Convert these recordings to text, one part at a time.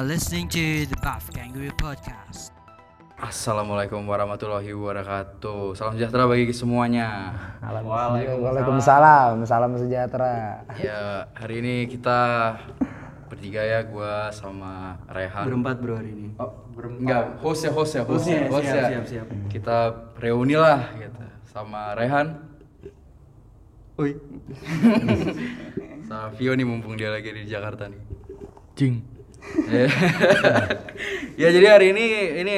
Are listening to the Buff Kangaroo Podcast. Assalamualaikum warahmatullahi wabarakatuh. Salam sejahtera bagi semuanya. Waalaikumsalam, salam sejahtera. Ya hari ini kita bertiga ya, gua sama Rehan. Berempat bro hari ini. Oh, berem enggak, host ya, host ya, host, Hostnya, host siap, ya. siap, siap. Kita reuni lah gitu sama Rehan. Oi. sama Vio nih mumpung dia lagi di Jakarta nih. Jing. ya jadi hari ini ini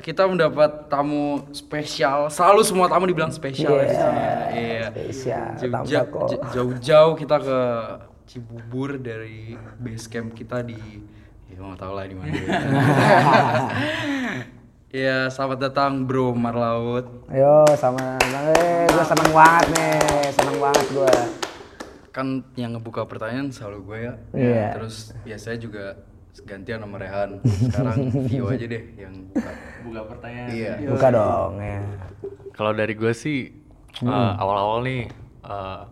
kita mendapat tamu spesial. Selalu semua tamu dibilang spesial sini ya. Iya. Spesial, kok. ja- Jauh-jauh kita ke Cibubur dari base camp kita di ya nggak tahu lah di mana. Ya, selamat datang Bro Marlaut. Yo, sama eh gue seneng banget nih, seneng banget gue. Kan yang ngebuka pertanyaan selalu gue ya. Iya. Terus biasanya juga gantian sama Rehan. Sekarang Vio aja deh yang buka. Buka pertanyaan. Iya. Buka dong ya. Kalau dari gue sih uh, awal-awal nih uh,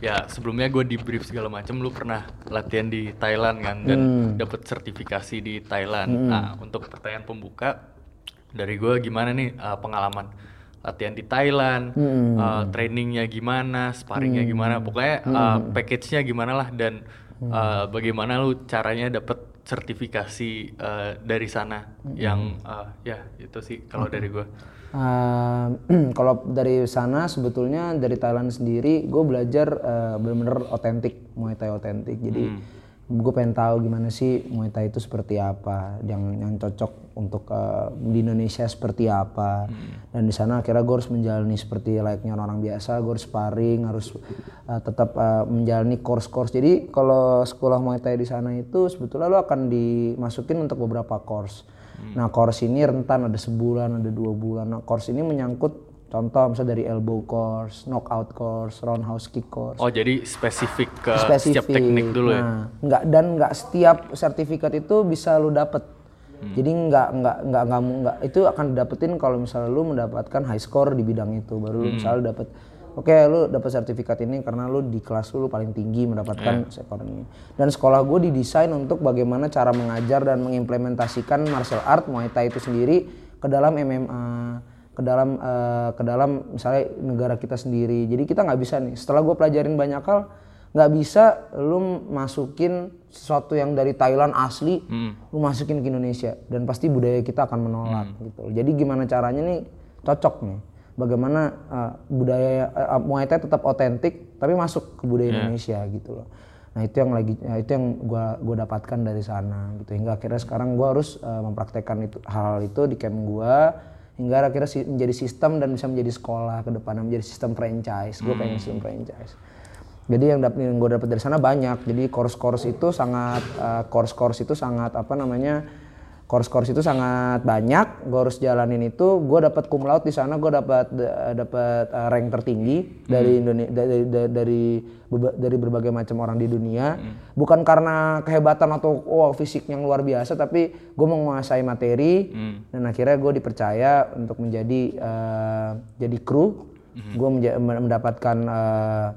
ya sebelumnya gue di brief segala macam lu pernah latihan di Thailand kan dan dapat sertifikasi di Thailand. Nah, untuk pertanyaan pembuka dari gue gimana nih uh, pengalaman latihan di Thailand, uh, trainingnya gimana, sparringnya gimana, pokoknya uh, package-nya gimana lah dan uh, bagaimana lu caranya dapet sertifikasi uh, dari sana yang uh, ya itu sih kalau dari gue. Ehm, kalau dari sana sebetulnya dari Thailand sendiri gue belajar eh, bener-bener otentik Muay Thai otentik. Jadi gue pengen tahu gimana sih Muay Thai itu seperti apa yang yang cocok untuk eh, di Indonesia seperti apa. Dan di sana akhirnya gue harus menjalani seperti layaknya orang biasa gue harus sparring harus eh, tetap eh, menjalani course-course. Jadi kalau sekolah Muay Thai di sana itu sebetulnya lo akan dimasukin untuk beberapa course. Nah course ini rentan ada sebulan, ada dua bulan. Nah course ini menyangkut contoh misalnya dari elbow course, knockout course, roundhouse kick course. Oh jadi spesifik ke Spesifik. setiap teknik dulu ya? Nah, nggak dan nggak setiap sertifikat itu bisa lu dapet. Hmm. Jadi nggak nggak nggak nggak nggak itu akan didapetin kalau misalnya lu mendapatkan high score di bidang itu baru Hmm. lu misalnya dapet Oke, lu dapat sertifikat ini karena lu di kelas lu, lu paling tinggi mendapatkan skor ini. Dan sekolah gue didesain untuk bagaimana cara mengajar dan mengimplementasikan martial art Muay Thai itu sendiri ke dalam MMA, ke dalam eh, ke dalam misalnya negara kita sendiri. Jadi kita nggak bisa nih. Setelah gue pelajarin banyak hal, nggak bisa lu masukin sesuatu yang dari Thailand asli, lu masukin ke Indonesia dan pasti budaya kita akan menolak gitu. Jadi gimana caranya nih cocok nih bagaimana uh, budaya uh, Muay Thai tetap otentik tapi masuk ke budaya Indonesia gitu loh. Nah itu yang lagi ya, itu yang gua gua dapatkan dari sana gitu hingga akhirnya sekarang gua harus uh, mempraktekkan itu hal, hal itu di camp gua hingga akhirnya si- menjadi sistem dan bisa menjadi sekolah ke depannya menjadi sistem franchise. Gue pengen sistem franchise. Jadi yang, dap- yang gue dapat dari sana banyak. Jadi course-course itu sangat uh, course-course itu sangat apa namanya? Course-course itu sangat banyak. Gue harus jalanin itu. Gue dapat cum laude di sana. Gue dapat da- dapat uh, rank tertinggi dari Indonesia dari dari dari, dari berbagai macam orang di dunia. Bukan karena kehebatan atau wow fisik yang luar biasa, tapi gue menguasai materi dan akhirnya gue dipercaya untuk menjadi uh, jadi kru. Gue mendapatkan uh,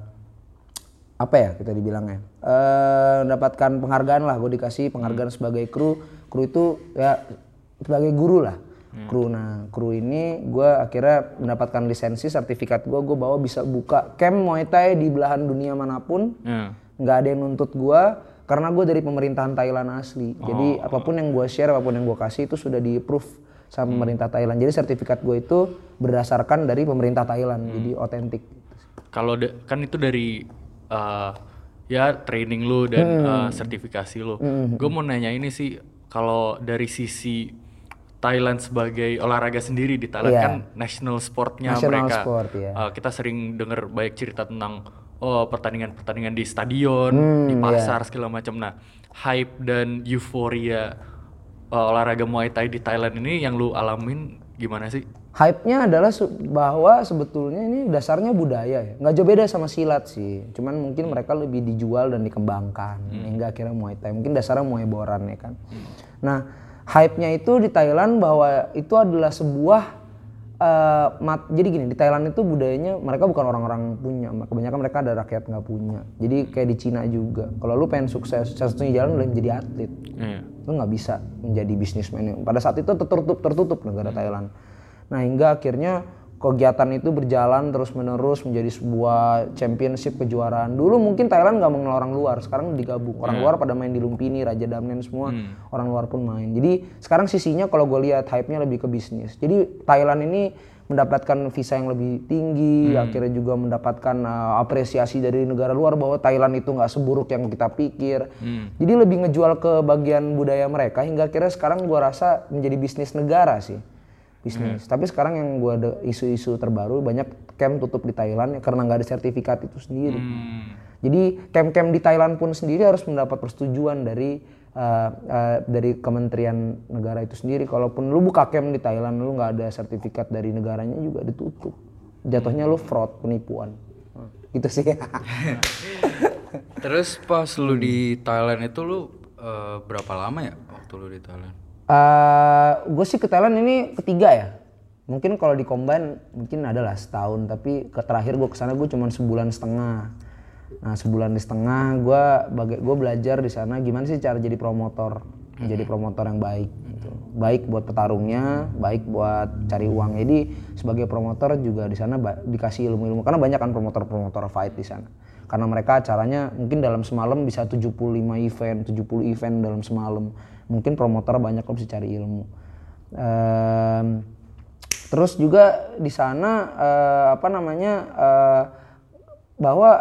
apa ya kita dibilangnya eh mendapatkan penghargaan lah gue dikasih penghargaan sebagai kru kru itu ya sebagai guru lah. Kru nah kru ini gue akhirnya mendapatkan lisensi sertifikat gue gue bawa bisa buka camp Muay Thai di belahan dunia mana pun. Ya. nggak ada yang nuntut gue karena gue dari pemerintahan Thailand asli. Jadi apa pun yang gue share apa pun yang gue kasih itu sudah di approve sama pemerintah Thailand. Jadi sertifikat gue itu berdasarkan dari pemerintah Thailand. Jadi otentik. Kalau kan itu dari uh, ya training lu dan uh, sertifikasi lu. Gue mau nanya ini sih kalau dari sisi Thailand sebagai olahraga sendiri di Thailand Iya. kan national sportnya National mereka. sport, iya. Uh, kita sering dengar banyak cerita tentang oh pertandingan-pertandingan di stadion, Hmm, di iya. pasar segala macam. Nah, hype dan euforia uh, olahraga Muay Thai di Thailand ini yang lu alamin gimana sih? Hype-nya adalah bahwa sebetulnya ini dasarnya budaya ya. Nggak jauh beda sama silat sih. Cuman mungkin mereka lebih dijual dan dikembangkan. Hingga akhirnya Muay Thai. Mungkin dasarnya Muay Boran ya kan. Nah, hype-nya itu di Thailand bahwa itu adalah sebuah eh, mat- jadi gini di Thailand itu budayanya mereka bukan orang-orang punya, kebanyakan mereka ada rakyat nggak punya. Jadi kayak di Cina juga. Kalau lu pengen sukses, satu-satunya jalan adalah menjadi atlet. Iya. Lu nggak bisa menjadi bisnismen. Pada saat itu tertutup tertutup negara Thailand. Nah hingga akhirnya kegiatan itu berjalan terus menerus menjadi sebuah championship kejuaraan. Dulu mungkin Thailand nggak mengenal orang luar, sekarang digabung. Orang luar pada main di Lumpini, Raja Damnen semua, orang luar pun main. Jadi sekarang sisinya kalau gue lihat hype-nya lebih ke bisnis. Jadi Thailand ini mendapatkan visa yang lebih tinggi, akhirnya juga mendapatkan uh, apresiasi dari negara luar bahwa Thailand itu nggak seburuk yang kita pikir. Jadi lebih ngejual ke bagian budaya mereka hingga akhirnya sekarang gua rasa menjadi bisnis negara sih bisnis. Tapi sekarang yang gua ada isu-isu terbaru banyak camp tutup di Thailand ya, karena nggak ada sertifikat itu sendiri. Jadi camp-camp di Thailand pun sendiri harus mendapat persetujuan dari uh, uh, dari Kementerian Negara itu sendiri. Kalaupun lu buka camp di Thailand lu nggak ada sertifikat dari negaranya juga ditutup. Jatuhnya lu fraud, penipuan. Gitu sih. Terus pas lu di Thailand itu lu eh, berapa lama ya waktu lu di Thailand? Gue sih ke Thailand ini ketiga ya. Mungkin kalau di combine mungkin adalah setahun, tapi ke terakhir gue ke sana gue cuma sebulan setengah. Nah sebulan di setengah gue baga- gue belajar di sana gimana sih cara jadi promotor, jadi promotor yang baik. Gitu. Baik buat petarungnya, baik buat cari uang. Jadi sebagai promotor juga di sana dikasih ilmu-ilmu karena banyak kan promotor-promotor fight di sana. Karena mereka acaranya mungkin dalam semalam bisa 75 event, 70 event dalam semalam. Mungkin promotor banyak lo bisa cari ilmu. Ehm, terus juga di sana eh, apa namanya eh, bahwa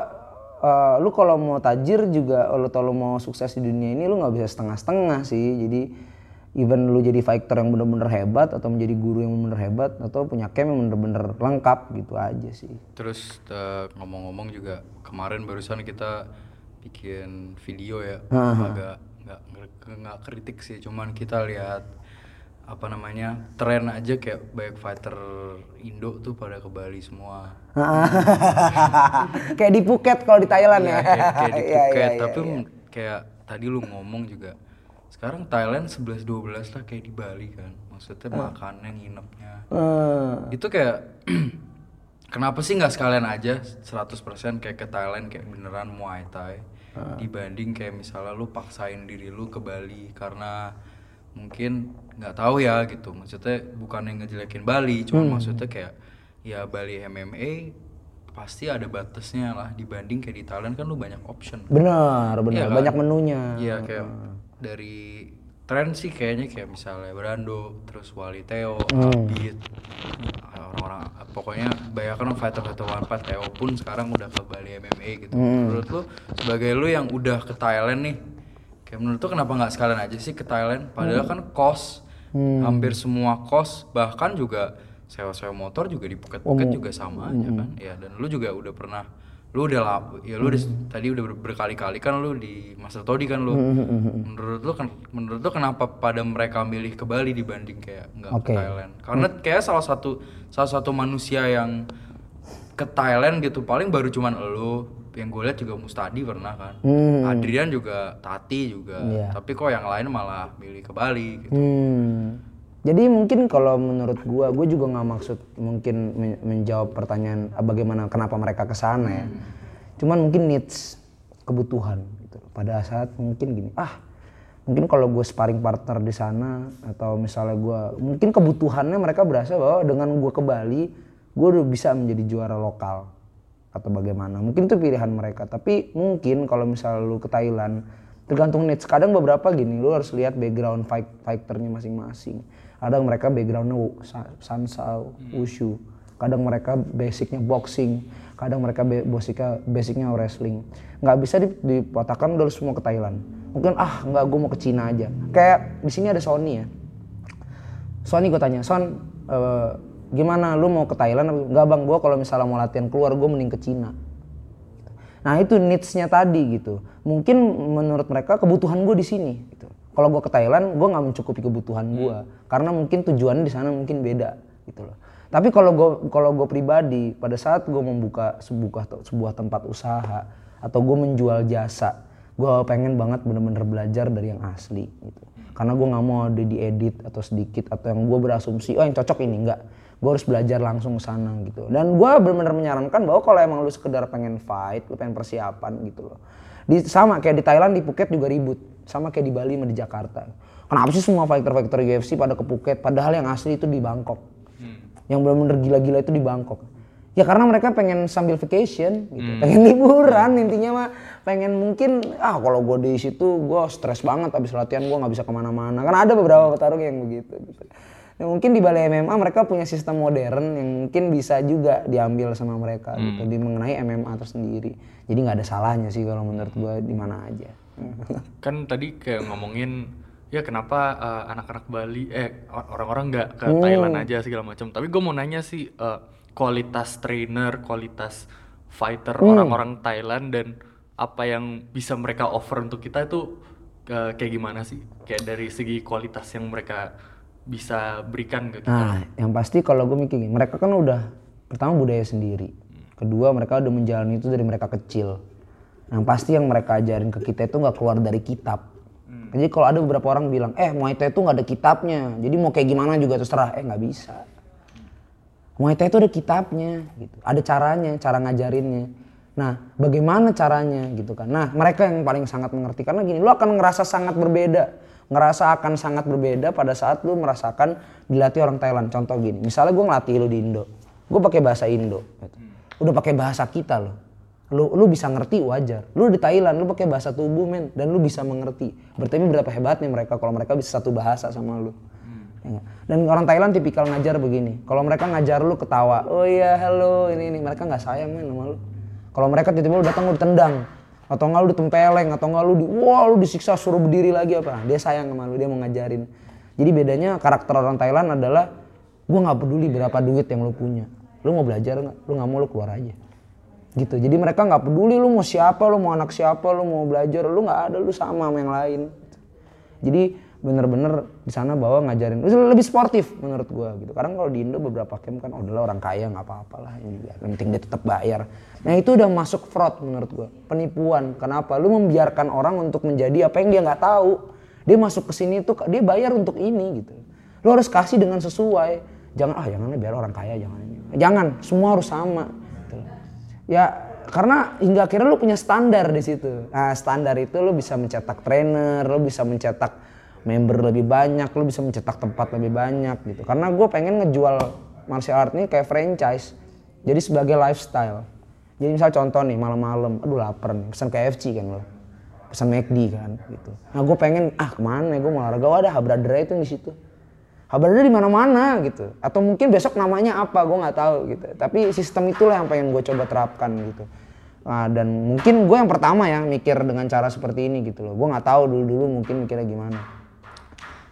eh, lu kalau mau tajir juga lu kalau mau sukses di dunia ini lu nggak bisa setengah-setengah sih. Jadi even lu jadi fighter yang bener-bener hebat atau menjadi guru yang bener-bener hebat atau punya camp yang bener-bener lengkap gitu aja sih. Terus ngomong-ngomong juga kemarin barusan kita bikin video ya, agak nggak nggak- kritik sih, cuman kita lihat apa namanya tren aja kayak banyak fighter Indo tuh pada ke Bali semua. kayak di Phuket kalau di Thailand Iya, ya. kayak, kayak di Iya, Phuket, iya, iya, tapi iya. m- kayak tadi lu ngomong juga. Sekarang Thailand 11 12 lah kayak di Bali kan. Maksudnya makannya, nginepnya. Eh, itu kayak kenapa sih nggak sekalian aja 100% kayak ke Thailand kayak beneran Muay Thai dibanding kayak misalnya lu paksain diri lu ke Bali karena mungkin nggak tahu ya gitu maksudnya bukan yang ngejelekin Bali cuma maksudnya kayak ya Bali MMA pasti ada batasnya lah dibanding kayak di Thailand kan lu banyak option benar, benar. Iya kan? Banyak menunya. Iya kayak dari tren sih kayaknya kayak misalnya Brando, terus Wali Teo, Abid, orang-orang pokoknya banyak kan fighter fighter one fight Teo pun sekarang udah ke Bali MMA gitu. Menurut lu sebagai lu yang udah ke Thailand nih, kayak menurut lu kenapa nggak sekalian aja sih ke Thailand? Padahal kan kos hampir semua kos bahkan juga sewa-sewa motor juga di Phuket-Phuket juga sama aja kan. Ya dan lu juga udah pernah lu udah lap, ya lu udah tadi udah ber- berkali-kali kan lu di Master Todi kan lu. Menurut lu kan menurut lu kenapa pada mereka milih ke Bali dibanding kayak nggak Oke. ke Thailand? Karena kayak salah satu salah satu manusia yang ke Thailand gitu paling baru cuman lu yang gue lihat juga Mustadi pernah kan. Adrian juga Tati juga. Iya. Tapi kok yang lain malah milih ke Bali gitu. Hmm. Jadi mungkin kalau menurut gua, gua juga nggak maksud mungkin men- menjawab pertanyaan ah, bagaimana kenapa mereka ke sana ya. Cuman mungkin needs kebutuhan gitu. Pada saat mungkin gini, ah mungkin kalau gue sparring partner di sana atau misalnya gua mungkin kebutuhannya mereka berasa bahwa dengan gua ke Bali, gue udah bisa menjadi juara lokal atau bagaimana. Mungkin itu pilihan mereka. Tapi mungkin kalau misalnya lu ke Thailand, tergantung needs. Kadang beberapa gini, lu harus lihat background fight fighternya masing-masing. Kadang mereka backgroundnya sansao, wushu. Kadang mereka basicnya boxing. Kadang mereka basicnya basicnya wrestling. Nggak bisa dip- dipotakan udah semua ke Thailand. Mungkin ah nggak gue mau ke Cina aja. Kayak di sini ada Sony ya. Sony gue tanya, Son, eh, gimana lu mau ke Thailand? Nggak bang, gue kalau misalnya mau latihan keluar, gue mending ke Cina. Nah itu needs-nya tadi gitu. Mungkin menurut mereka kebutuhan gue di sini. Gitu. Kalau gue ke Thailand, gue nggak mencukupi kebutuhan gue, karena mungkin tujuannya di sana mungkin beda gitu loh. Tapi kalau gue kalau gue pribadi, pada saat gue membuka sebuah sebuah tempat usaha atau gue menjual jasa, gue pengen banget bener-bener belajar dari yang asli gitu. Karena gue nggak mau ada diedit atau sedikit atau yang gue berasumsi, oh yang cocok ini enggak. gue harus belajar langsung ke sana gitu dan gue benar-benar menyarankan bahwa kalau emang lu sekedar pengen fight lu pengen persiapan gitu loh di sama kayak di Thailand di Phuket juga ribut. Sama kayak di Bali sama di Jakarta. Kenapa sih semua fighter-fighter UFC pada ke Phuket? Padahal yang asli itu di Bangkok. Yang benar-benar gila-gila itu di Bangkok. Ya karena mereka pengen sambil vacation gitu. Pengen liburan intinya mah pengen mungkin ah kalau gue di situ gue stres banget abis latihan gue nggak bisa ke mana-mana. Karena ada beberapa petarung yang begitu. Gitu. Ya, mungkin di balai MMA mereka punya sistem modern yang mungkin bisa juga diambil sama mereka gitu. Di mengenai MMA tersendiri jadi nggak ada salahnya sih kalau menurut gue di mana aja. Kan tadi kayak ngomongin ya kenapa uh, anak-anak Bali eh or- orang-orang nggak ke Thailand aja segala macam tapi gue mau nanya sih uh, kualitas trainer kualitas fighter orang-orang Thailand dan apa yang bisa mereka offer untuk kita itu uh, kayak gimana sih? Kayak dari segi kualitas yang mereka bisa berikan ke kita. Nah, yang pasti kalau gue mikir gini, mereka kan udah pertama budaya sendiri, kedua mereka udah menjalani itu dari mereka kecil. Yang pasti yang mereka ajarin ke kita itu nggak keluar dari kitab. Jadi kalau ada beberapa orang bilang, eh Muay Thai itu nggak ada kitabnya, jadi mau kayak gimana juga terserah, eh nggak bisa. Muay Thai itu ada kitabnya, gitu. ada caranya, cara ngajarinnya. Nah, bagaimana caranya gitu kan? Nah, mereka yang paling sangat mengerti karena gini, lu akan ngerasa sangat berbeda, ngerasa akan sangat berbeda pada saat lu merasakan dilatih orang Thailand. Contoh gini, misalnya gue ngelatih lu di Indo, gue pakai bahasa Indo, gitu. Udah pakai bahasa kita loh. Lu, lu bisa ngerti wajar. Lu di Thailand, lu pakai bahasa tubuh men, dan lu bisa mengerti. Berarti berapa hebatnya mereka kalau mereka bisa satu bahasa sama lu. Ya nggak? Dan orang Thailand tipikal ngajar begini. Kalau mereka ngajar lu ketawa, oh iya hello ini ini mereka nggak sayang men sama lu. Kalau mereka tiba-tiba lu datang lu ditendang atau nggak lu ditempeleng atau nggak lu di wah lu disiksa suruh berdiri lagi apa? Dia sayang sama lu, dia mau ngajarin. Jadi bedanya karakter orang Thailand adalah gua nggak peduli berapa duit yang lu punya. Lu mau belajar nggak? Lu nggak mau lu keluar aja. Gitu. Jadi mereka nggak peduli lu mau siapa, lu mau anak siapa, lu mau belajar, lu nggak ada, lu sama sama yang lain. Jadi bener-bener di sana bawa ngajarin lebih sportif menurut gua gitu. Karena kalau di Indo beberapa camp kan oh, adalah orang kaya nggak apa-apalah ini juga. Yang penting dia tetap bayar. Nah itu udah masuk fraud menurut gua, penipuan. Kenapa? Lu membiarkan orang untuk menjadi apa yang dia nggak tahu. Dia masuk ke sini tuh dia bayar untuk ini gitu. Lu harus kasih dengan sesuai. Jangan ah jangan biar orang kaya jangan. Jangan, semua harus sama. Gitu. Ya karena hingga akhirnya lu punya standar di situ. Nah, standar itu lu bisa mencetak trainer, lu bisa mencetak member lebih banyak, lu bisa mencetak tempat lebih banyak gitu. Karena gue pengen ngejual martial art ini kayak franchise. Jadi sebagai lifestyle. Jadi misal contoh nih malam-malam, aduh lapar nih, pesan KFC kan lo. Pesan McD kan gitu. Nah gue pengen, ah ke mana ya gue mau olahraga, wadah Habradra itu di situ. Habradra di mana-mana gitu. Atau mungkin besok namanya apa, gue nggak tahu gitu. Tapi sistem itulah yang pengen gue coba terapkan gitu. Nah, dan mungkin gue yang pertama ya mikir dengan cara seperti ini gitu loh. Gue nggak tahu dulu-dulu mungkin mikirnya gimana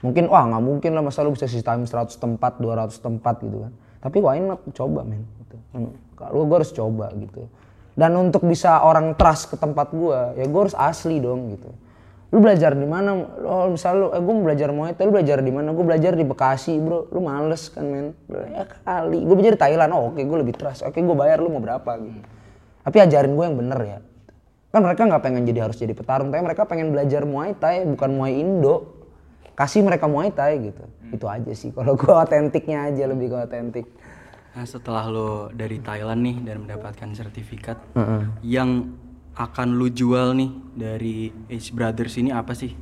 mungkin wah nggak mungkin lah masa lu bisa sistem 100 tempat 200 tempat gitu kan tapi why not coba men gitu. kalau gue harus coba gitu dan untuk bisa orang trust ke tempat gue ya gue harus asli dong gitu lu belajar di mana? Oh misal lu eh gue belajar Muay Thai lu belajar di mana? Gue belajar di Bekasi bro. Lu males kan men? Ya kali. Gue belajar di Thailand. Oh oke gue lebih trust. Oke gue bayar lu mau berapa gitu. Tapi ajarin gue yang bener ya. Kan mereka nggak pengen jadi harus jadi petarung. Tapi mereka pengen belajar Muay Thai bukan Muay Indo. Kasih mereka Muay Thai gitu. Itu aja sih kalau gua otentiknya aja lebih ke otentik. Nah setelah lo dari Thailand nih dan mendapatkan sertifikat, yang akan lu jual nih dari Age Brothers ini apa sih?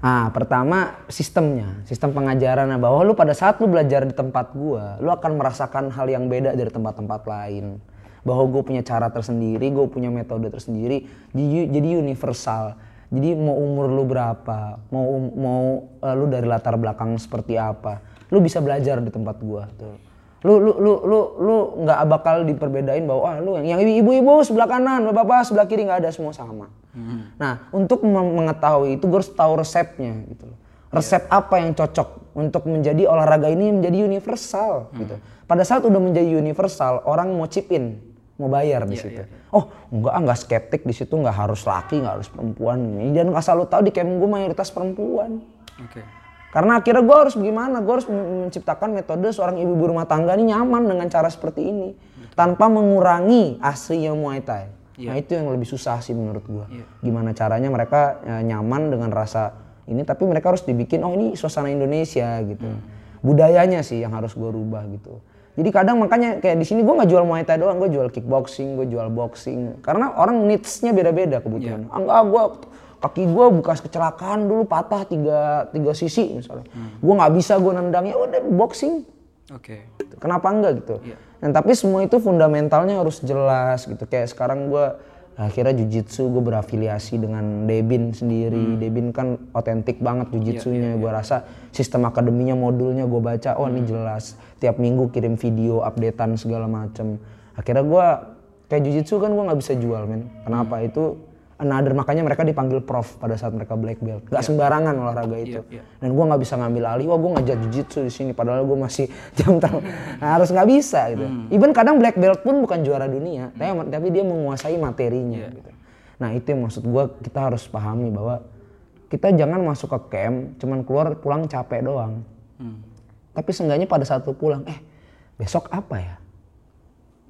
Nah, pertama sistemnya, sistem pengajaran bahwa lu pada saat lu belajar di tempat gua, lu akan merasakan hal yang beda dari tempat-tempat lain. Bahwa gue punya cara tersendiri, gue punya metode tersendiri, jadi, jadi universal. Jadi mau umur lu berapa, mau um- mau eh, lu dari latar belakang seperti apa, lu bisa belajar di tempat gua tuh. Lu lu lu lu lu nggak bakal diperbedain bahwa ah lu yang yang ibu-ibu sebelah kanan, bapak-bapak sebelah kiri nggak ada semua sama. Nah, untuk mengetahui itu gue harus tahu resepnya gitu loh. Resep apa yang cocok untuk menjadi olahraga ini menjadi universal gitu. Pada saat udah menjadi universal, orang mau chip in, mau bayar di situ. Oh, enggak enggak skeptik di situ enggak harus laki, enggak harus perempuan. Dan asal lu tahu di camp gue mayoritas perempuan. Oke. Karena akhirnya gue harus gimana? Gue harus men- menciptakan metode seorang ibu rumah tangga ini nyaman dengan cara seperti ini. Tanpa mengurangi aslinya Muay Thai. Nah itu yang lebih susah sih menurut gue. Gimana caranya mereka eh, nyaman dengan rasa ini tapi mereka harus dibikin oh ini suasana Indonesia gitu. Budayanya sih yang harus gue rubah gitu. Jadi kadang makanya kayak di sini gue nggak jual Muay Thai doang, gue jual kickboxing, gue jual boxing. Karena orang needs-nya beda-beda kebutuhan. Iya. Ah, Enggak, gue kaki gue bekas kecelakaan dulu patah tiga tiga sisi misalnya. Hmm. Gue nggak bisa gue nendang ya udah boxing. Oke. Kenapa enggak gitu? Iya. Dan tapi semua itu fundamentalnya harus jelas gitu. Kayak sekarang gue akhirnya jujitsu gue berafiliasi dengan Debin sendiri. Debin kan otentik banget jujitsunya. Gue rasa sistem akademinya modulnya gue baca, oh ini jelas. Tiap minggu kirim video updatean segala macem. Akhirnya gue kayak jujitsu kan gue nggak bisa jual men. Kenapa itu? Another makanya mereka dipanggil prof pada saat mereka black belt. Gak sembarangan olahraga itu. Dan gue nggak bisa ngambil alih. Wah gue ngajar jujitsu di sini. Padahal gue masih jam terlalu Nah, harus nggak bisa gitu. Even kadang black belt pun bukan juara dunia. Tapi, tapi dia menguasai materinya. Gitu. Nah itu yang maksud gue kita harus pahami bahwa kita jangan masuk ke camp cuman keluar pulang capek doang. Tapi seenggaknya pada saat lu pulang, eh besok apa ya?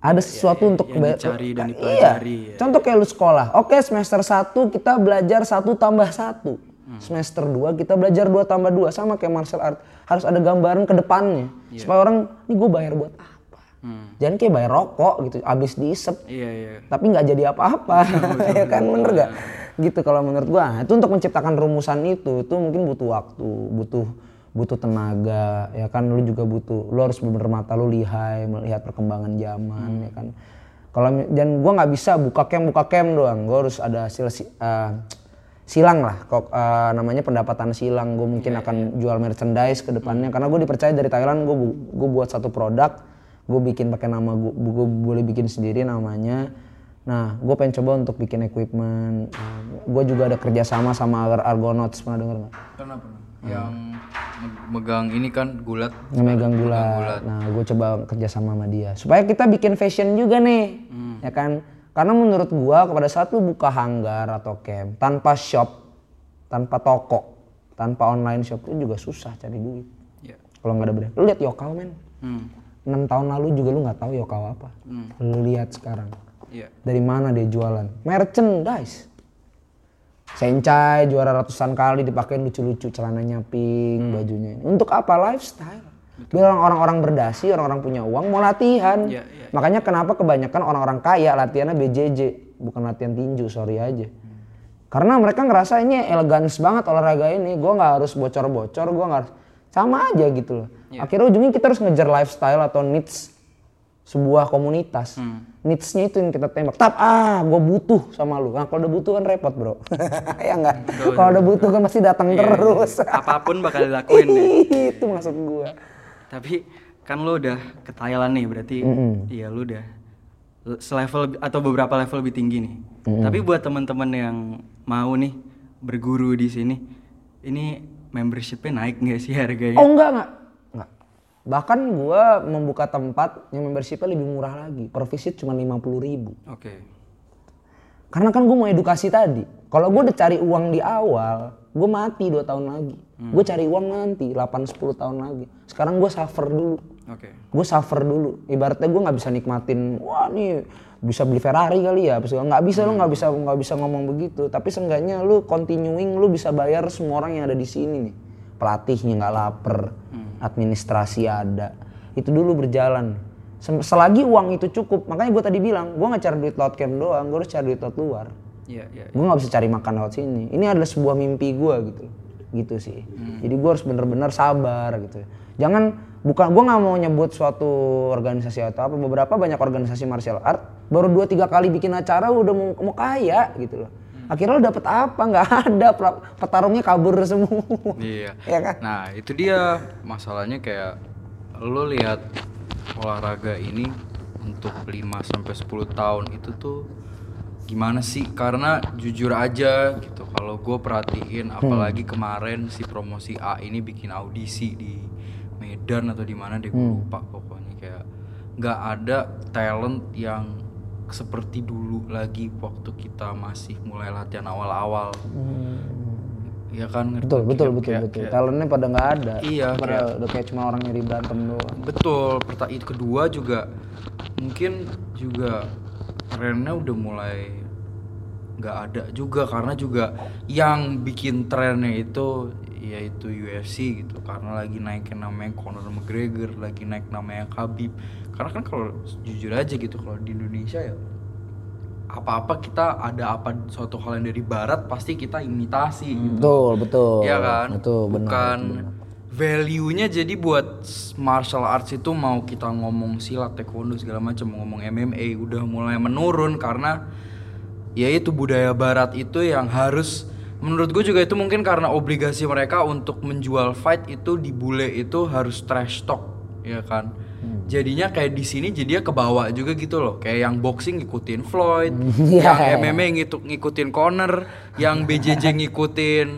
Ada sesuatu untuk yang dicari dan Iya. dipelajari, ya. Contoh kayak lu sekolah. Oke semester 1 kita belajar satu tambah satu. Hmm. Semester 2 kita belajar dua tambah dua sama kayak martial art. Harus ada gambaran ke depannya. Iya. Supaya orang, ini gue bayar buat apa? Jangan kayak bayar rokok gitu, abis diisep. Hmm. Iya iya. Tapi nggak jadi apa-apa. ya kan bener gak? Gitu kalau menurut gua. Nah, Itu untuk menciptakan rumusan itu, itu mungkin butuh waktu, butuh butuh tenaga, ya kan lu juga butuh, lu harus bener mata lu lihai melihat perkembangan zaman, ya kan. Kalau dan gua nggak bisa buka cam buka cam doang, gua harus ada hasil si- eh, silang lah, kok eh, namanya pendapatan silang. Gue mungkin akan jual merchandise ke depannya, karena gue dipercaya dari Thailand, gue gue buat satu produk, gue bikin pakai nama gue, gue boleh bikin sendiri namanya. Nah, gue pengen coba untuk bikin equipment. gue juga ada kerjasama sama Ar- Argonauts, pernah denger nggak? Yang me- megang ini kan gulat. Ngemegang gula. Nah, gue coba kerjasama sama dia. Supaya kita bikin fashion juga nih, ya kan? Karena menurut gua pada saat lu buka hanggar atau camp tanpa shop, tanpa toko, tanpa online shop itu juga susah cari duit. Iya. Kalau nggak ada brand. Lu lihat Yokal men. Hmm. 6 tahun lalu juga lu nggak tahu Yokal apa. Lu lihat sekarang. Iya. Dari mana dia jualan? Merchandise. Sencai juara ratusan kali dipakai lucu-lucu celananya pink, bajunya ini. Untuk apa? Lifestyle. Bilang orang-orang berdasi, orang-orang punya uang mau latihan. Iya, iya. Makanya kenapa kebanyakan orang-orang kaya latihannya BJJ, bukan latihan tinju, sorry aja. Karena mereka ngerasa ini elegans banget olahraga ini. Gue nggak harus bocor-bocor, gue nggak harus sama aja gitu loh. Akhirnya ujungnya kita harus ngejar lifestyle atau needs sebuah komunitas. Needs-nya itu yang kita tembak. Tap, ah gue butuh sama lu. Nah kalau udah butuh kan repot bro. ya enggak? Kalau udah butuh kan pasti datang terus. Apa pun bakal dilakuin deh. itu maksud gue. Tapi kan lo udah ke Thailand nih berarti iya lo udah l- selevel atau beberapa level lebih tinggi nih. Tapi buat teman-teman yang mau nih berguru di sini, ini membershipnya naik nggak sih harganya? Oh enggak enggak. Bahkan gue membuka tempat yang membershipnya lebih murah lagi. Per visit cuma 50 ribu. Oke. Karena kan gue mau edukasi tadi. Kalau gue udah cari uang di awal, gue mati 2 tahun lagi. Gue cari uang nanti 8-10 tahun lagi. Sekarang gue suffer dulu. Oke. Gue suffer dulu. Ibaratnya gue nggak bisa nikmatin, wah nih bisa beli Ferrari kali ya. Nggak bisa lu nggak bisa nggak bisa ngomong begitu. Tapi seenggaknya lu continuing lu bisa bayar semua orang yang ada di sini nih. Pelatihnya nggak lapar, administrasi ada. Itu dulu berjalan. Selagi uang itu cukup, makanya gue tadi bilang, gue nggak cari duit laut camp doang, gue harus cari duit laut luar. Iya iya. Gue nggak bisa cari makan lewat sini. Ini adalah sebuah mimpi gue gitu, gitu sih. Jadi gue harus bener-bener sabar gitu. Jangan bukan gue nggak mau nyebut suatu organisasi atau apa. Beberapa banyak organisasi martial art baru dua tiga kali bikin acara udah mau, mau kaya gitu loh. Akhirnya lo dapet apa? Nggak ada. Petarungnya kabur semua. Iya. ya kan? Nah, itu dia masalahnya kayak lo lihat olahraga ini untuk 5 sampai 10 tahun itu tuh gimana sih? Karena jujur aja gitu. Kalau gue perhatiin apalagi kemarin si promosi A ini bikin audisi di Medan atau di mana deh gue lupa pokoknya kayak nggak ada talent yang seperti dulu lagi waktu kita masih mulai latihan awal-awal. Iya kan? ngerti? Betul, betul, Kayak- betul, kayak- betul. kayak- Talentnya pada nggak ada. Iya, Pada kayak- udah kayak cuma orang nyari berantem doang. Betul, perta itu kedua juga mungkin juga trennya udah mulai nggak ada juga karena juga yang bikin trennya itu yaitu UFC gitu karena lagi naikin namanya Conor McGregor lagi naik namanya Khabib karena kan kalau jujur aja gitu kalau di Indonesia ya apa-apa kita ada apa suatu hal yang dari barat pasti kita imitasi gitu Betul, betul. Iya kan? Betul, benar. Bukan value-nya jadi buat martial arts itu mau kita ngomong silat, taekwondo segala macam, ngomong MMA udah mulai menurun karena ya itu budaya barat itu yang harus menurut gue juga itu mungkin karena obligasi mereka untuk menjual fight itu di bule itu harus trash talk ya kan jadinya kayak di sini jadinya kebawa juga gitu loh kayak yang boxing ngikutin Floyd Iya. yang MMA ngitu- ngikutin Conor yang BJJ ngikutin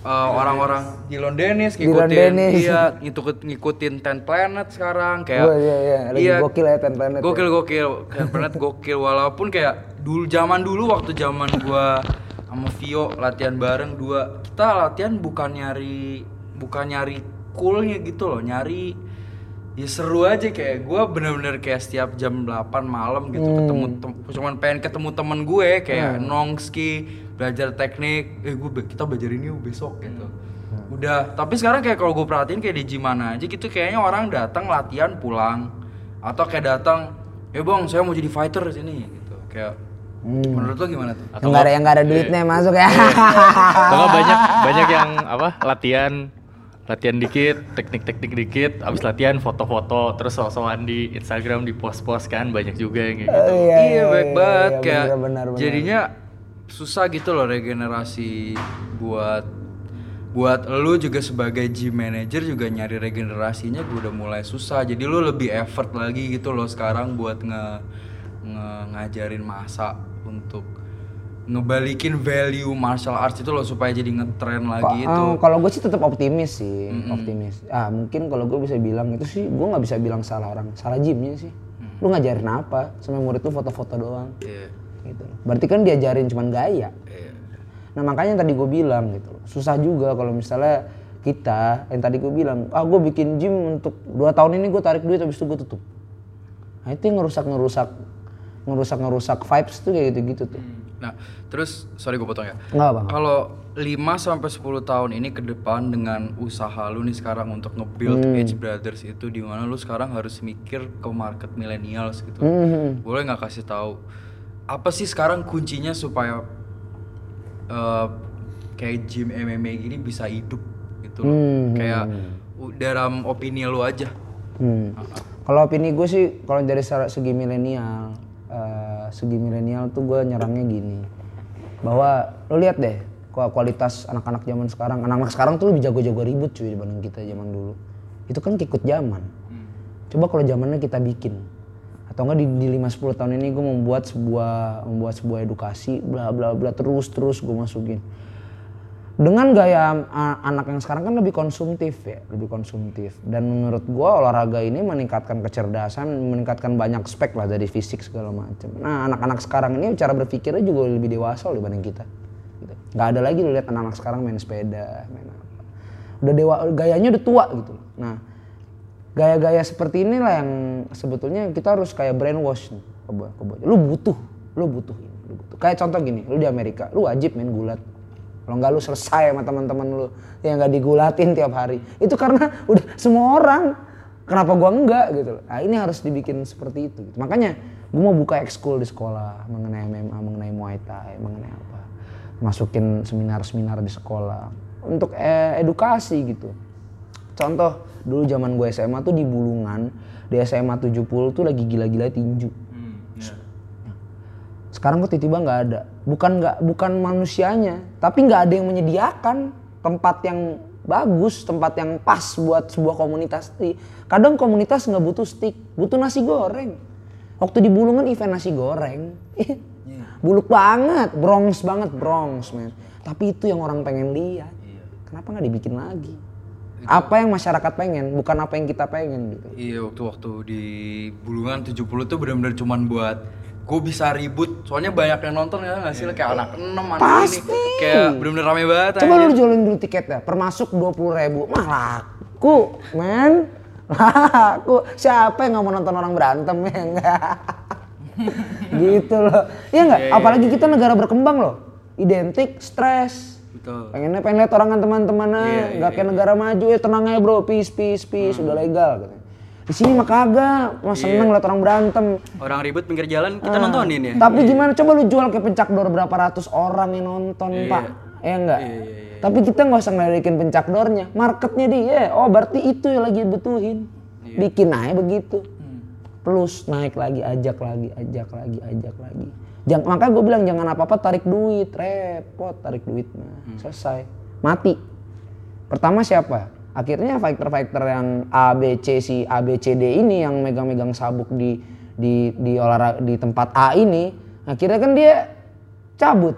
uh, orang-orang Dylan Dennis Dylan ngikutin Dennis. iya ngikut ngikutin Ten Planet sekarang kayak Wah, iya, iya. Lagi gokil ya Ten Planet ya. gokil gokil Ten Planet gokil walaupun kayak dulu zaman dulu waktu zaman gua sama Vio latihan bareng dua kita latihan bukan nyari bukan nyari coolnya gitu loh nyari ya seru aja kayak gua bener-bener kayak setiap jam 8 malam gitu Hmm. ketemu tem- cuman pengen ketemu temen gue kayak nongski belajar teknik eh gue kita belajar ini besok gitu. Hmm. udah tapi sekarang kayak kalau gue perhatiin kayak di gym mana aja gitu kayaknya orang datang latihan pulang. Atau kayak datang eh bang saya mau jadi fighter sini gitu. Kayak menurut lo gimana tuh? Yang nggak ada yang nggak ada duitnya masuk ya. Atau nggak banyak banyak yang apa latihan latihan dikit, teknik-teknik dikit, abis latihan foto-foto, terus sosokan di Instagram di post-post kan banyak juga yang kayak gitu. Iya, iya baik banget iya, kayak benar, benar, benar. jadinya susah gitu loh regenerasi buat buat lu juga sebagai gym manager juga nyari regenerasinya gue udah mulai susah jadi lu lebih effort lagi gitu loh sekarang buat nge, nge- ngajarin masa untuk ngebalikin value martial arts itu loh supaya jadi ngetren lagi itu Eh, kalau gue sih tetap optimis sih, optimis. Ah mungkin kalau gue bisa bilang itu sih, gue nggak bisa bilang salah orang, salah gymnya sih. Lu ngajarin apa? Sama murid lu foto-foto doang. Iya, Gitu. Berarti kan diajarin cuman gaya. iya. Nah makanya yang tadi gue bilang gitu, susah juga kalau misalnya kita yang tadi gue bilang, ah gue bikin gym untuk dua tahun ini gue tarik duit habis itu gue tutup. Nah itu yang ngerusak ngerusak ngerusak ngerusak vibes tuh kayak gitu gitu tuh. Nah, terus sorry gue potong ya. Kalau 5 sampai 10 tahun ini ke depan dengan usaha lu nih sekarang untuk nge-build Hmm. Edge Brothers itu di mana lu sekarang harus mikir ke market millennials gitu. Hmm. Boleh nggak kasih tahu apa sih sekarang kuncinya supaya eh, kayak gym MMA gini bisa hidup gitu loh. Hmm. Kayak u- dalam opini lu aja. Hmm. Kalau opini gue sih, kalau dari se- segi milenial, eh, segi milenial tuh gue nyerangnya gini, bahwa lo lihat deh, kok kualitas anak-anak zaman sekarang, anak-anak sekarang tuh lebih jago-jago ribut cuy dibanding kita zaman dulu. Itu kan ikut zaman. Coba kalau zamannya kita bikin, atau enggak di, di 5-10 tahun ini gue membuat sebuah membuat sebuah edukasi, bla bla bla terus terus gue masukin dengan gaya uh, anak yang sekarang kan lebih konsumtif ya, lebih konsumtif. Dan menurut gua olahraga ini meningkatkan kecerdasan, meningkatkan banyak spek lah dari fisik segala macam. Nah anak-anak sekarang ini cara berpikirnya juga lebih dewasa dibanding kita. Gitu. Gak ada lagi lihat anak-anak sekarang main sepeda, main apa. Udah dewa, gayanya udah tua gitu. Nah gaya-gaya seperti inilah yang sebetulnya kita harus kayak brainwash nih. Lu butuh, lu butuh ini, lu butuh. Kayak contoh gini, lu di Amerika, lu wajib main gulat. Kalau nggak lu selesai sama teman-teman lu yang nggak digulatin tiap hari. Itu karena udah semua orang. Kenapa gua enggak gitu loh. Nah, ini harus dibikin seperti itu. gitu. Makanya gua mau buka ekskul di sekolah mengenai MMA, mengenai Muay Thai, mengenai apa. Masukin seminar-seminar di sekolah untuk eh, edukasi gitu. Contoh dulu zaman gue SMA tuh di Bulungan, di SMA 70 tuh lagi gila-gila tinju. Sekarang kok tiba-tiba nggak ada. Bukan nggak bukan manusianya, tapi nggak ada yang menyediakan tempat yang bagus, tempat yang pas buat sebuah komunitas. Kadang komunitas nggak butuh stick, butuh nasi goreng. Waktu di Bulungan event nasi goreng, buluk banget, bronx banget, bronx men. Tapi itu yang orang pengen lihat. Kenapa nggak dibikin lagi? Apa yang masyarakat pengen, bukan apa yang kita pengen gitu. Iya waktu-waktu di Bulungan 70 tuh benar-benar cuman buat gue bisa ribut. Soalnya banyak yang nonton ya nggak sih? Kayak anak enam anak Pasti. ini. Kayak benar-benar rame banget Coba lu jualin dulu tiketnya, permasuk dua puluh ribu, mah laku, men, laku. Siapa yang nggak mau nonton orang berantem ya enggak? gitu loh, iya nggak? Apalagi kita negara berkembang loh, identik, stres, Betul. Pengennya pengen lihat orang kan teman-temannya, Iya, nggak kayak negara maju. Ya tenang aja bro, peace peace peace, Hmm. udah legal gitu. Di sini mah kagak, Iya. mah seneng lihat orang berantem. Orang ribut pinggir jalan kita Ah. nontonin ya. Tapi gimana coba lu jual ke pencak door berapa ratus orang yang nonton pak, ya enggak? Tapi kita nggak usah ngeledekin pencak doornya, marketnya dia. Oh berarti itu yang lagi butuhin, bikin aja begitu. Plus naik lagi, ajak lagi, ajak lagi, ajak lagi. Jangan, makanya gue bilang jangan apa-apa tarik duit, repot tarik duit mah. Selesai, mati. Pertama siapa? Akhirnya fighter-fighter yang A, B, C, si A, B, C, D ini yang megang-megang sabuk di di di olahraga di tempat A ini, akhirnya kan dia cabut.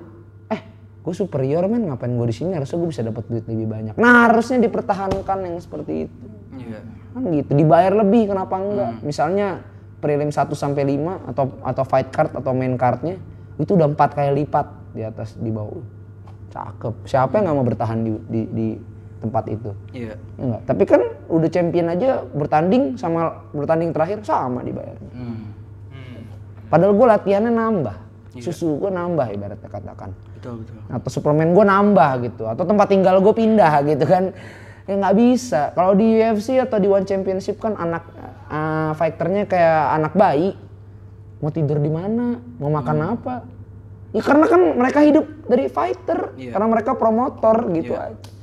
Eh, gue superior men, ngapain gue di sini? Harusnya gue bisa dapat duit lebih banyak. Nah, harusnya dipertahankan yang seperti itu. Iya. Kan gitu, dibayar lebih kenapa enggak? Misalnya prelim 1 sampai 5 atau atau fight card atau main cardnya itu udah empat kali lipat di atas di bawah. Cakep. Siapa yang nggak mau bertahan di, di, di tempat itu? Iya. Ya enggak. Tapi kan udah champion aja bertanding sama bertanding terakhir sama dibayarnya. Hmm. Padahal gue latihannya nambah. Susu gue nambah ibaratnya katakan. Betul betul. Atau suplemen gue nambah gitu. Atau tempat tinggal gue pindah gitu kan. Ya nggak bisa. Kalau di UFC atau di One Championship kan anak eh, fighternya kayak anak bayi. Mau tidur di mana? Mau makan apa? Ya karena kan mereka hidup dari fighter. Iya. Karena mereka promotor gitu aja.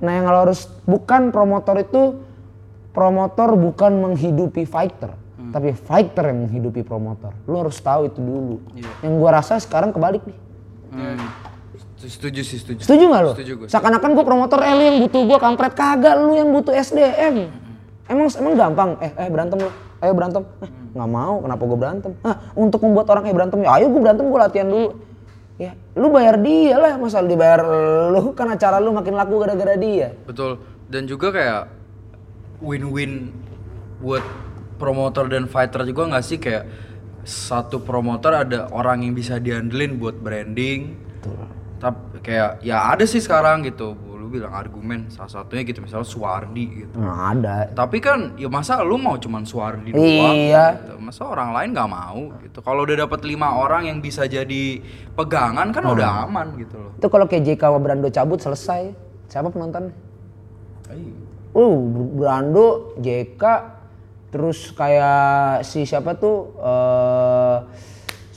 Nah yang lo harus bukan promotor itu promotor bukan menghidupi fighter, tapi fighter yang menghidupi promotor. Lo harus tahu itu dulu. Yang gua rasa sekarang kebalik nih. Hmm. Setuju sih, setuju. Setuju nggak lo? Setuju gue. Seakan-akan gue promotor, eh lu yang butuh gue kampret kagak, lu yang butuh SDM. Emang emang gampang, eh eh berantem lu, ayo berantem. Eh, nggak mau, kenapa gue berantem? Ah, untuk membuat orang eh berantem, ya ayo gue berantem, gue latihan dulu. Ya, lu bayar dia lah, masa lu dibayar lu kan acara lu makin laku gara-gara dia. Betul. Dan juga kayak win-win buat promotor dan fighter juga nggak sih kayak satu promotor ada orang yang bisa diandelin buat branding. Tapi kayak ya ada sih sekarang gitu. Bilang argumen salah satunya gitu misalnya Suwardi gitu. Nah, ada. Tapi kan ya masa lu mau cuman Suwardi doang Iya. gitu. Masa orang lain nggak mau gitu. Kalau udah dapat lima orang yang bisa jadi pegangan kan udah aman gitu loh. Itu kalau kayak JK Brando cabut selesai. Siapa penontonnya? Uh, Brando, JK, terus kayak si siapa tuh eh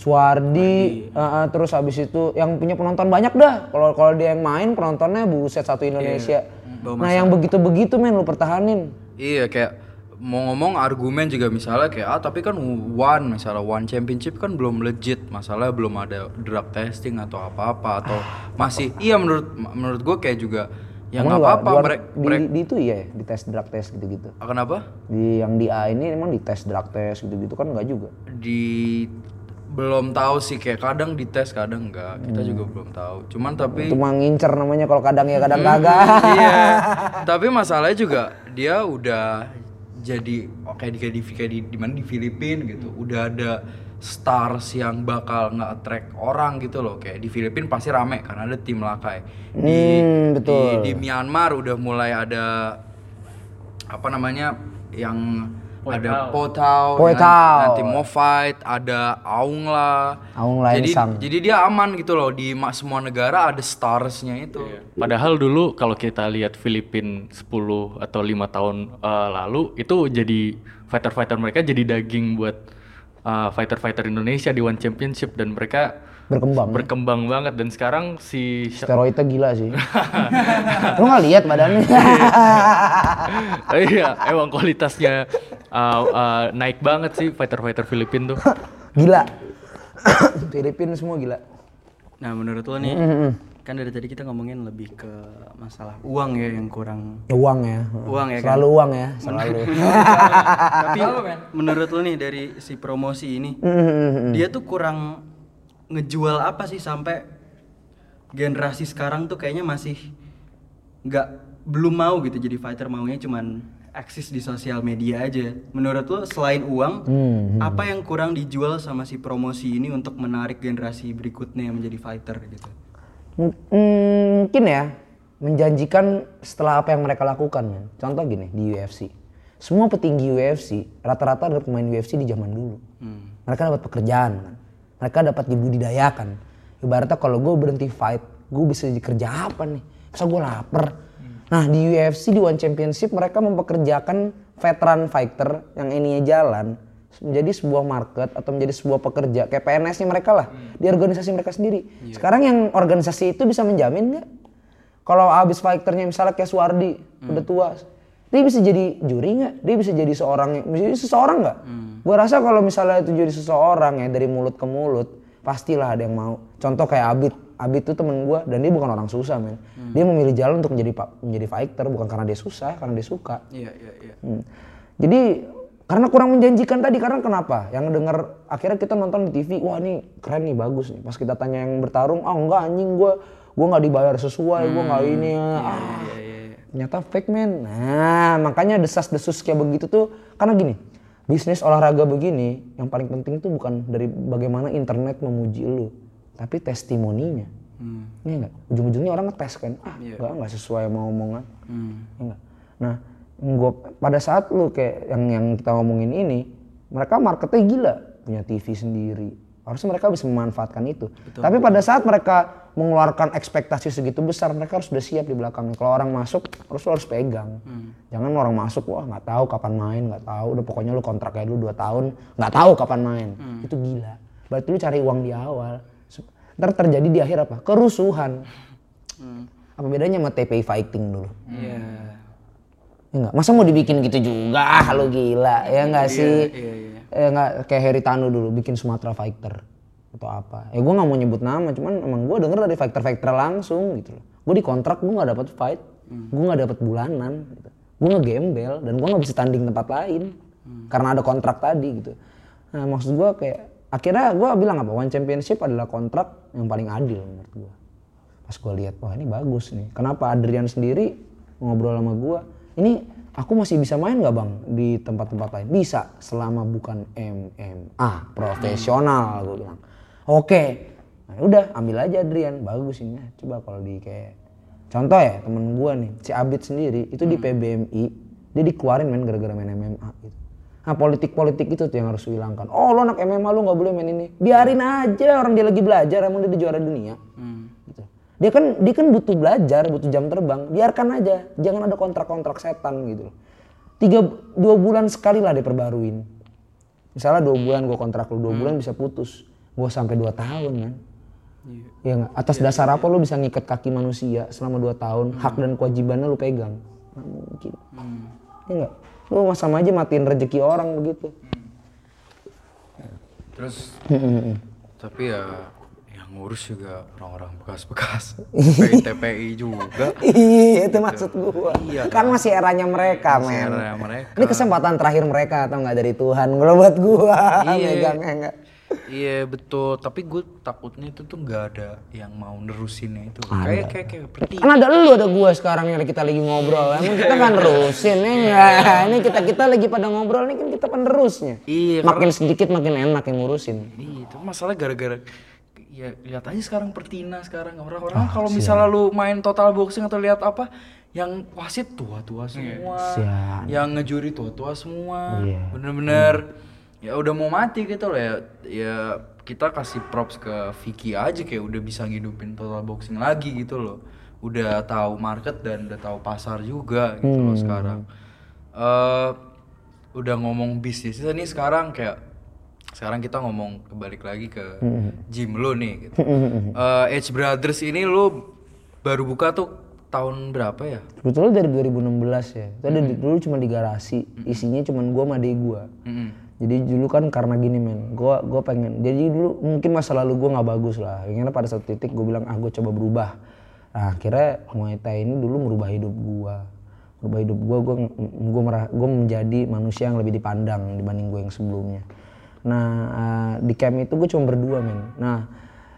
Suwardi, eh, eh, terus habis itu yang punya penonton banyak dah. Kalau kalau dia yang main penontonnya buset satu Indonesia. Nah yang begitu-begitu men lu pertahanin. Iya kayak mau ngomong argumen juga misalnya kayak ah tapi kan one misalnya one championship kan belum legit masalah belum ada drug testing atau apa-apa atau masih iya menurut menurut gue kayak juga ya nggak apa-apa di- mereka di, di itu iya ya, di tes drug test gitu-gitu. kenapa Di yang di A ini emang di tes drug test gitu-gitu kan enggak juga. di belum tahu sih kayak kadang dites kadang enggak kita Hmm. juga belum tahu cuman tapi Cuma ngincer namanya kalau kadang ya kadang kagak. iya tapi masalahnya juga dia udah jadi oh, kayak di kayak di kayak di, di mana di Filipina gitu udah ada stars yang bakal nge-attract orang gitu loh kayak di Filipina pasti rame karena ada tim Lakai di Hmm, betul. di, di Myanmar udah mulai ada apa namanya yang ada Potau, Potau. nanti, nanti mau fight, ada Aung lah. Aung Lain jadi, Sang. jadi dia aman gitu loh di semua negara ada starsnya itu. Padahal dulu kalau kita lihat Filipin 10 atau lima tahun eh, lalu itu jadi fighter-fighter mereka jadi daging buat eh, fighter-fighter Indonesia di One Championship dan mereka Berkembang. berkembang banget dan sekarang si Steroidnya gila sih. Lu nggak lihat badannya? iya emang kualitasnya eh, eh, naik banget sih fighter-fighter Filipin tuh. gila. Filipina semua gila. Nah menurut lo nih, kan dari tadi kita ngomongin lebih ke masalah uang ya yang kurang. Uang ya. Uang ya kan? Selalu uang ya, selalu. Tapi menurut lo nih dari si promosi ini, dia tuh kurang ngejual apa sih sampai generasi sekarang tuh kayaknya masih nggak belum mau gitu jadi fighter maunya cuman eksis di sosial media aja. Menurut lo selain uang, apa yang kurang dijual sama si promosi ini untuk menarik generasi berikutnya yang menjadi fighter gitu? M- mungkin ya menjanjikan setelah apa yang mereka lakukan. Contoh gini di UFC. Semua petinggi UFC rata-rata adalah pemain UFC di zaman dulu. Mereka dapat pekerjaan kan. Mereka dapat dibudidayakan. Ibaratnya kalau gue berhenti fight, gue bisa jadi kerja apa nih? Masa gue lapar? Nah di UFC di One Championship mereka mempekerjakan veteran fighter yang ininya jalan menjadi sebuah market atau menjadi sebuah pekerja kayak PNS-nya mereka lah di organisasi mereka sendiri. Sekarang yang organisasi itu bisa menjamin nggak? Kalau abis fighternya misalnya kayak Suwardi udah tua dia bisa jadi juri nggak dia bisa jadi seorang bisa jadi seseorang nggak gue rasa kalau misalnya itu jadi seseorang ya dari mulut ke mulut pastilah ada yang mau contoh kayak Abid Abid tuh temen gue dan dia bukan orang susah men dia memilih jalan untuk menjadi menjadi fighter bukan karena dia susah karena dia suka Iya, iya, iya. Hmm. Jadi karena kurang menjanjikan tadi karena kenapa? Yang denger akhirnya kita nonton di TV, wah ini keren nih bagus nih. Pas kita tanya yang bertarung, oh enggak anjing gua gua nggak dibayar sesuai, gua nggak ini ah. Ternyata fake man. Nah, makanya desas-desus kayak begitu tuh karena gini. Bisnis olahraga begini yang paling penting tuh bukan dari bagaimana internet memuji lu, tapi testimoninya. Iya enggak? Ujung-ujungnya orang ngetes kan. Ah, enggak enggak sesuai sama omongan. Iya nggak? Nah, gua pada saat lu kayak yang yang kita ngomongin ini, mereka marketnya gila, punya TV sendiri. Harusnya mereka bisa memanfaatkan itu. Tapi pada saat mereka mengeluarkan ekspektasi segitu besar, mereka harus sudah siap di belakangnya. Kalau orang masuk, harus harus pegang. Jangan orang masuk, wah nggak tahu kapan main, nggak tahu. Udah pokoknya lu kontraknya dulu 2 tahun, nggak tahu kapan main. Itu gila. Berarti lu cari uang di awal. Ntar terjadi di akhir apa? Kerusuhan. Apa bedanya sama TPI fighting dulu? Iya. Ya enggak? Masa mau dibikin gitu juga? Ah, lu gila. Ya enggak sih? iya, iya. Ya enggak kayak Heritano dulu bikin Sumatera Fighter atau apa. Ya gua nggak mau nyebut nama, cuman emang gua denger dari fighter-fighter langsung gitu loh. Gua di kontrak gua nggak dapat fight. Gua nggak dapat bulanan gitu. Gua ngegembel dan gua nggak bisa tanding tempat lain. Karena ada kontrak tadi gitu. Nah, maksud gua kayak akhirnya gua bilang apa? One Championship adalah kontrak yang paling adil menurut gua pas gue lihat wah ini bagus nih kenapa Adrian sendiri ngobrol sama gue ini aku masih bisa main nggak bang di tempat-tempat lain bisa selama bukan MMA profesional gue bilang oke Nah, udah ambil aja Adrian bagus ini coba kalau di kayak contoh ya temen gue nih si Abid sendiri itu di PBMI dia dikeluarin main gara-gara main MMA gitu Nah politik-politik itu tuh yang harus dihilangkan. Oh lo anak MMA lo nggak boleh main ini. Biarin aja orang dia lagi belajar emang dia di juara dunia. Gitu. Dia kan dia kan butuh belajar, butuh jam terbang. Biarkan aja, jangan ada kontrak-kontrak setan gitu. Tiga dua bulan sekali lah diperbaruin. Misalnya dua bulan gue kontrak lu, dua bulan bisa putus. Gue sampai dua tahun kan. Iya nggak? Atas dasar apa lu bisa ngikat kaki manusia selama dua tahun, hak dan kewajibannya lu pegang? Nggak mungkin. Iya nggak? Lu sama aja matiin rezeki orang begitu. Terus tapi ya ngurus juga orang-orang bekas-bekas TPI, juga. Iya itu maksud gua. Iya, kan masih eranya mereka, Masih men. eranya mereka. Ini kesempatan terakhir mereka atau nggak dari Tuhan kalau buat gua. Iya. Megangnya enggak. Iya betul, tapi gue takutnya itu tuh nggak ada yang mau nerusinnya itu. Kayak kayak kayak seperti Kan ada lu ada gua sekarang yang kita lagi ngobrol. Emang kita kan nerusin ya enggak? Ini kita kita lagi pada ngobrol nih kan kita penerusnya. Iya, Makin sedikit makin enak yang ngurusin. Iya, itu masalah gara-gara ya lihat aja sekarang Pertina sekarang. Orang-orang kalau misalnya lu main total boxing atau lihat apa yang wasit tua-tua semua, Sian. yang ngejuri tua-tua semua, Iya. bener-bener ya udah mau mati gitu loh ya, ya kita kasih props ke Vicky aja kayak udah bisa ngidupin total boxing lagi gitu loh, udah tahu market dan udah tahu pasar juga gitu loh sekarang. eh udah ngomong bisnis ini sekarang kayak sekarang kita ngomong kebalik lagi ke gym lu nih gitu. Eh, Edge Brothers ini lu baru buka tuh tahun berapa ya? Sebetulnya dari 2016 ya. Itu ada di- dulu cuma di garasi. Isinya cuma gua sama adek gua. Mm-mm. Jadi dulu kan karena gini men, gua gua pengen. Jadi dulu mungkin masa lalu gua nggak bagus lah. Akhirnya pada satu titik gue bilang ah gue coba berubah. Nah akhirnya Muay Thai ini dulu merubah hidup gua. Merubah hidup gua, gua gua, merah, gua menjadi manusia yang lebih dipandang dibanding gue yang sebelumnya. Nah eh, di camp itu gue cuma berdua men. Nah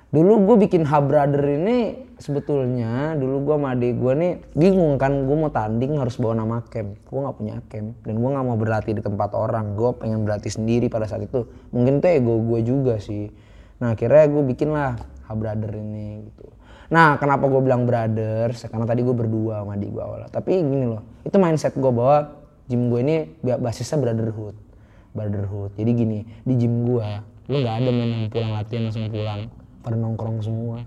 dulu gue bikin hub brother ini sebetulnya dulu gue sama adik gue nih bingung kan gue mau tanding harus bawa nama camp. Gue nggak punya camp dan gue nggak mau berlatih di tempat orang. Gue pengen berlatih sendiri pada saat itu. Mungkin tuh ego gue juga sih. Nah akhirnya gue bikin lah hub brother ini gitu. Nah kenapa gue bilang brothers karena tadi gue berdua sama adik gue awalnya. Tapi gini loh itu mindset gue bahwa gym gue ini basisnya brotherhood brotherhood. Jadi gini di gym gue lu nggak ada main yang pulang latihan langsung pulang. Pada nongkrong semua.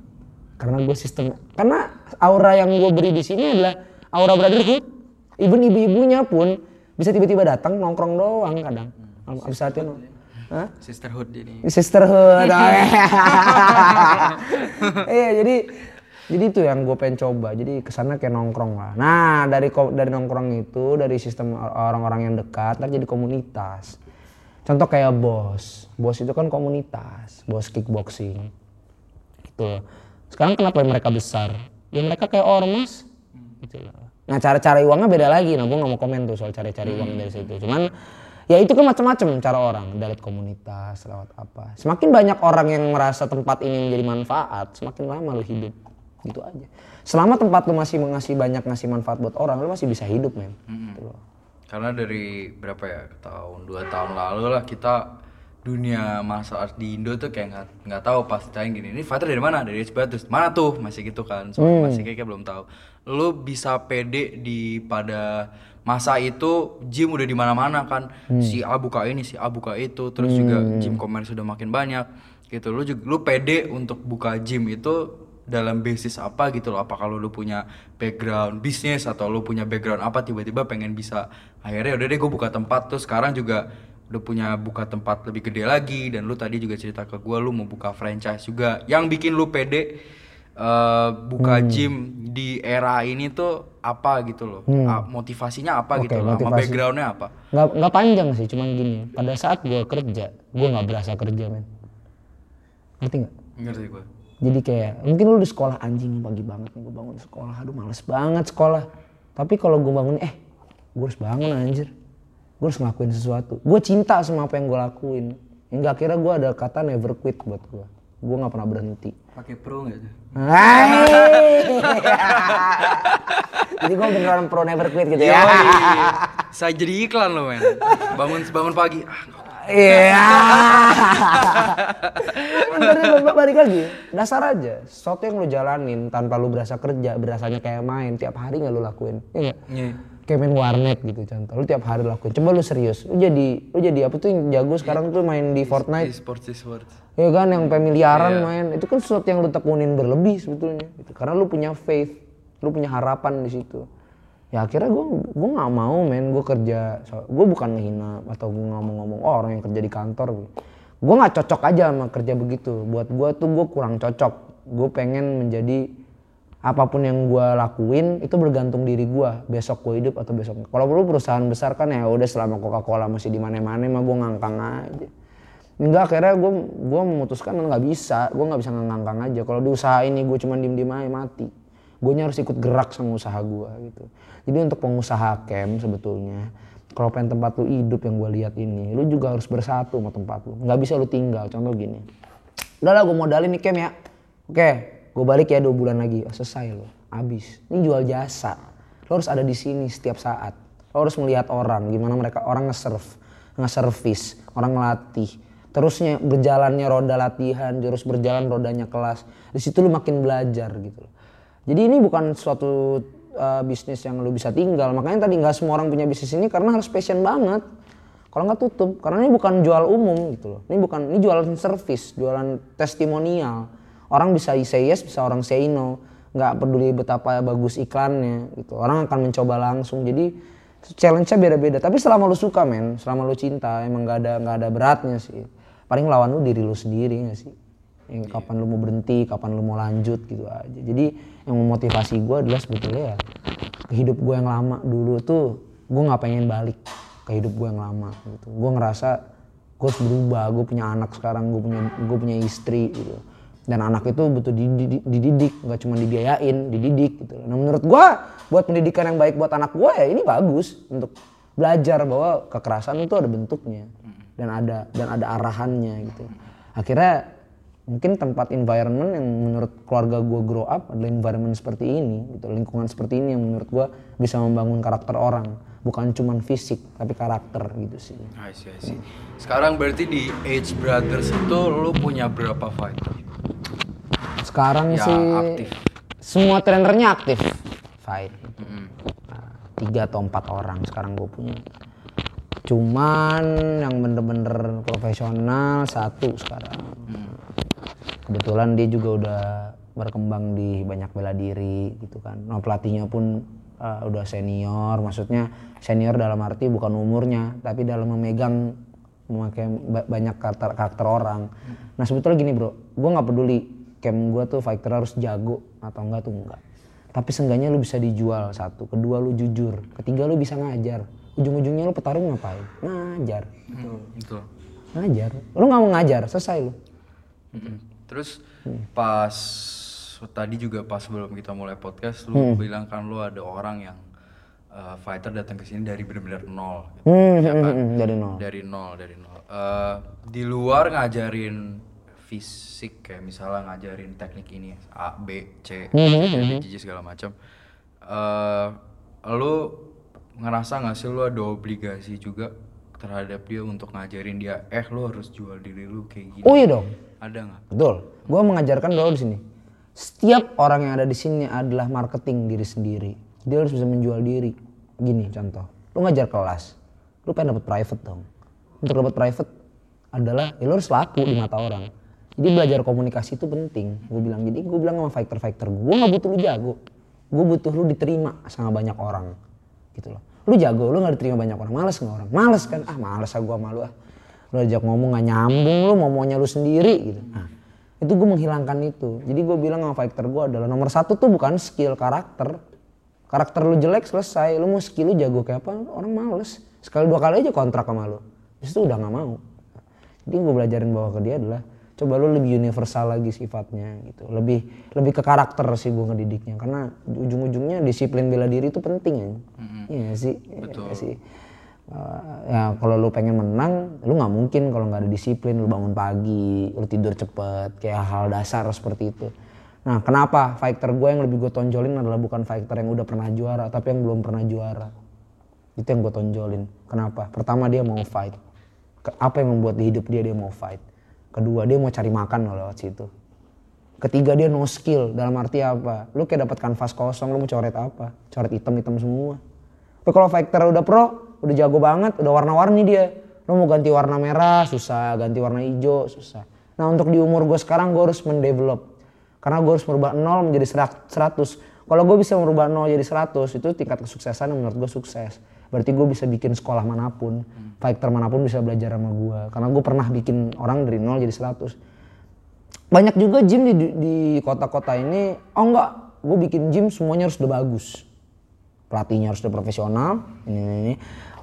Karena gue sistem karena aura yang gue beri di sini adalah aura brotherhood. Even ibu-ibunya pun bisa tiba-tiba datang nongkrong doang kadang. Abis latihan Hah? Sisterhood ini. sisterhood. Iya jadi jadi itu yang gue pengen coba. Jadi ke sana kayak nongkrong lah. Nah dari dari nongkrong itu dari sistem orang-orang yang dekat ntar jadi komunitas contoh kayak bos. Bos itu kan komunitas bos kickboxing. Gitu. Loh. sekarang kenapa mereka besar? Ya mereka kayak ormas gitu loh. Nah cara cari uangnya beda lagi. Nah gue nggak mau komen tuh soal cari-cari uang dari situ. Cuman ya itu kan macam-macam cara orang. Dari komunitas lewat apa. Semakin banyak orang yang merasa tempat ini menjadi manfaat semakin lama lu hidup. Gitu aja. Selama tempat lu masih ngasih banyak ngasih manfaat buat orang lu masih bisa hidup men. Gitu loh. Karena dari berapa ya tahun dua tahun lalu lah kita dunia martial arts di Indo tuh kayak nggak nggak tahu pas ditanya gini ini fighter dari mana? Dari Batus mana tuh? Masih gitu kan so, masih kayak belum tahu. Lu bisa pede di pada masa itu gym udah di mana-mana kan. Si A buka ini si A buka itu terus juga gym komersial sudah makin banyak gitu. Lu juga lu pede untuk buka gym itu dalam basis apa gitu loh. Apa kalau lu punya background bisnis atau lu punya background apa tiba-tiba pengen bisa akhirnya udah deh gue buka tempat. Tuh sekarang juga udah punya buka tempat lebih gede lagi. Dan lu tadi juga cerita ke gue lu mau buka franchise juga. Yang bikin lu pede eh, buka gym di era ini tuh apa gitu loh. Ah, motivasinya apa gitu loh sama motivasi. backgroundnya apa? Nggak nggak panjang sih cuman gini. Pada saat gue kerja gue nggak berasa kerja men. Ngerti nggak? Ngerti gue jadi kayak mungkin lu di sekolah anjing pagi banget nih gue bangun di sekolah. Aduh males banget sekolah. Tapi kalau gue bangun eh gue harus bangun anjir. Gue harus ngelakuin sesuatu. Gue cinta sama apa yang gue lakuin. Hingga akhirnya gue ada kata never quit buat gue gue nggak pernah berhenti. Pakai pro nggak tuh? Jadi gue beneran pro never quit gitu ya. Saya jadi iklan loh men. Bangun bangun pagi. Ah, Iya. Bener ba- balik lagi, dasar aja. Sesuatu yang lu jalanin tanpa lu berasa kerja, berasanya kayak main tiap hari nggak lu lakuin. Iya? Iya. Kayak main warnet gitu contoh. Lu tiap hari lakuin. Coba lu serius. Lu jadi lu jadi apa tuh yang jago sekarang tuh main di Fortnite. e-sports e-sports Ya kan yang sampai miliaran main. Itu kan sesuatu yang lu tekunin berlebih sebetulnya. Karena lu punya faith, lu punya harapan di situ. Ya akhirnya gue gue nggak mau men. Gue kerja gue bukan ngehina atau gue ngomong-ngomong oh, orang yang kerja di kantor. Gue nggak cocok aja sama kerja begitu. Buat gue tuh gue kurang cocok. Gue pengen menjadi apa pun yang gue lakuin itu bergantung diri gue besok gue hidup atau besok kalau perlu perusahaan besar kan ya udah selama Coca Cola masih di mana-mana mah gue ngangkang aja. Enggak akhirnya gue gue memutuskan nggak bisa. Gue nggak bisa ngangkang aja. Kalau di usaha ini gue cuma diem diem aja mati gue harus ikut gerak sama usaha gue gitu. Jadi untuk pengusaha camp sebetulnya kalau pengen tempat lu hidup yang gue lihat ini lu juga harus bersatu sama tempat lu. Nggak bisa lu tinggal. Contoh gini. Udahlah gue modalin nih camp ya. Oke gue balik ya dua bulan lagi. Oh, selesai lo habis. Ini jual jasa. Lo harus ada di sini setiap saat. Lo harus melihat orang gimana mereka orang nge-serve nge-service orang ngelatih. Terusnya berjalannya roda latihan terus berjalan rodanya kelas. Di situ lu makin belajar gitu loh jadi ini bukan suatu uh, bisnis yang lu bisa tinggal. Makanya tadi nggak semua orang punya bisnis ini karena harus passion banget. Kalau nggak tutup karena ini bukan jual umum gitu loh. Ini bukan ini jualan service jualan testimonial. Orang bisa say yes bisa orang say no. Nggak peduli betapa bagus iklannya gitu. Orang akan mencoba langsung. Jadi challenge-nya beda-beda. Tapi selama lu suka men selama lu cinta emang nggak ada nggak ada beratnya sih. Paling lawan lu diri lu sendiri nggak sih yang kapan lu mau berhenti kapan lu mau lanjut gitu aja. Jadi yang memotivasi gue adalah sebetulnya ya hidup gue yang lama. Dulu tuh gue nggak pengen balik ke hidup gue yang lama gitu. Gue ngerasa gue harus berubah. Gue punya anak sekarang gue punya gue punya istri gitu. Dan anak itu butuh dididik, dididik nggak cuma dibiayain dididik gitu. Nah menurut gue buat pendidikan yang baik buat anak gue ya ini bagus untuk belajar bahwa kekerasan itu ada bentuknya dan ada dan ada arahannya gitu. Akhirnya mungkin tempat environment yang menurut keluarga gue grow up adalah environment seperti ini gitu. Lingkungan seperti ini yang menurut gue bisa membangun karakter orang. Bukan cuma fisik tapi karakter gitu sih. I see, I see. Sekarang berarti di Age Brothers itu lu punya berapa fighter? sekarang Ya, sih aktif. semua trainernya aktif. Fight. Nah, tiga atau empat orang sekarang gue punya. Cuman yang bener-bener profesional satu sekarang kebetulan dia juga udah berkembang di banyak bela diri gitu kan. Nah pelatihnya pun uh, udah senior. Maksudnya senior dalam arti bukan umurnya tapi dalam memegang memakai ba- banyak karakter karakter orang. Nah sebetulnya gini bro. Gue nggak peduli camp gue tuh fighter harus jago atau enggak tuh enggak tapi seenggaknya lu bisa dijual satu. Kedua lu jujur. Ketiga lu bisa ngajar. Ujung-ujungnya lu petarung ngapain? Ngajar. Betul. ngajar. Lu nggak mau ngajar selesai lu Terus Hmm. pas tadi juga pas sebelum kita mulai podcast lu Hmm. bilang kan lu ada orang yang uh, fighter datang ke sini dari benar-benar nol. gitu. Hmm, Ya hmm, kan? hmm, dari nol. Dari nol, dari nol. Uh, di luar ngajarin fisik kayak misalnya ngajarin teknik ini A, B, C, Hmm, D, J, segala macam. Uh, lu ngerasa nggak sih lu ada obligasi juga terhadap dia untuk ngajarin dia eh lu harus jual diri lu kayak gini oh iya dong ada nggak Betul. Gue mengajarkan dulu di sini. Setiap orang yang ada di sini adalah marketing diri sendiri. Dia harus bisa menjual diri. Gini contoh. Lu ngajar kelas. Lu pengen dapat private dong. Untuk dapat private adalah ya lu harus laku di mata orang. Jadi belajar komunikasi itu penting. Gue bilang jadi gue bilang sama fighter-fighter gue nggak butuh lu jago. Gue butuh lu diterima sama banyak orang. Gitu loh. Lu jago, lu nggak diterima banyak orang. Males nggak orang? Males kan? Ah males ah gue malu ah. Lu ajak ngomong gak nyambung lu mau maunya lu sendiri gitu. Nah itu gue menghilangkan itu. Jadi gue bilang sama fighter gue adalah nomor satu tuh bukan skill karakter. Karakter lu jelek selesai. Lu mau skill lu jago kayak apa orang males. Sekali dua kali aja kontrak sama lu. Itu udah nggak mau. Jadi gue belajarin bahwa ke dia adalah coba lu lebih universal lagi sifatnya gitu. Lebih lebih ke karakter sih gue ngedidiknya. Karena ujung-ujungnya disiplin bela diri itu penting ya iya nggak sih? Iya nggak sih? Uh, ya kalau lu pengen menang lu nggak mungkin kalau nggak ada disiplin. Lu bangun pagi lu tidur cepet kayak hal dasar seperti itu. Nah kenapa fighter gue yang lebih gue tonjolin adalah bukan fighter yang udah pernah juara tapi yang belum pernah juara? Itu yang gue tonjolin. Kenapa? Pertama dia mau fight. Apa yang membuat di hidup dia dia mau fight kedua dia mau cari makan loh lewat situ. Ketiga dia no skill dalam arti apa? Lu kayak dapat kanvas kosong lu mau coret apa? Coret hitam-hitam semua. Tapi kalau fighter udah pro udah jago banget udah warna-warni dia. Lu mau ganti warna merah susah. Ganti warna hijau susah. Nah untuk di umur gue sekarang gue harus mendevelop. Karena gue harus merubah 0 menjadi serak- 100 kalau gue bisa merubah 0 jadi 100 itu tingkat kesuksesan menurut gue sukses berarti gue bisa bikin sekolah mana pun fighter mana pun bisa belajar sama gue karena gue pernah bikin orang dari 0 jadi 100 banyak juga gym di di kota-kota ini oh enggak gue bikin gym semuanya harus udah bagus. Pelatihnya harus udah profesional ini, ini, ini.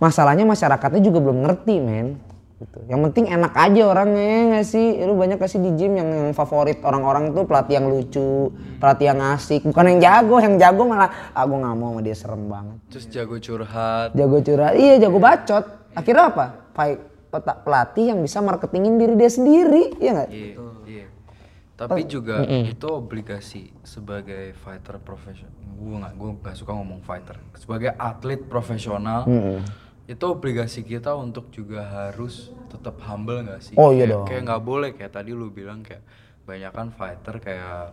masalahnya masyarakatnya juga belum ngerti men gitu. yang penting enak aja orangnya ya nggak sih? Lu banyak kasih di gym yang, yang favorit orang-orang tuh pelatih yang lucu pelatih yang asik bukan yang jago yang jago malah ah gue nggak mau sama dia serem banget. Terus jago curhat. Jago curhat. Iya jago bacot. Akhirnya apa? Fight, peta- pelatih yang bisa marketingin diri dia sendiri ya nggak? Iya iya. Tapi juga itu obligasi sebagai fighter profesional gue nggak gue nggak suka ngomong fighter. Sebagai atlet profesional itu obligasi kita untuk juga harus tetap humble nggak sih? Oh, iya Kayak- dong. kayak nggak boleh kayak tadi lu bilang kayak banyak kan fighter kayak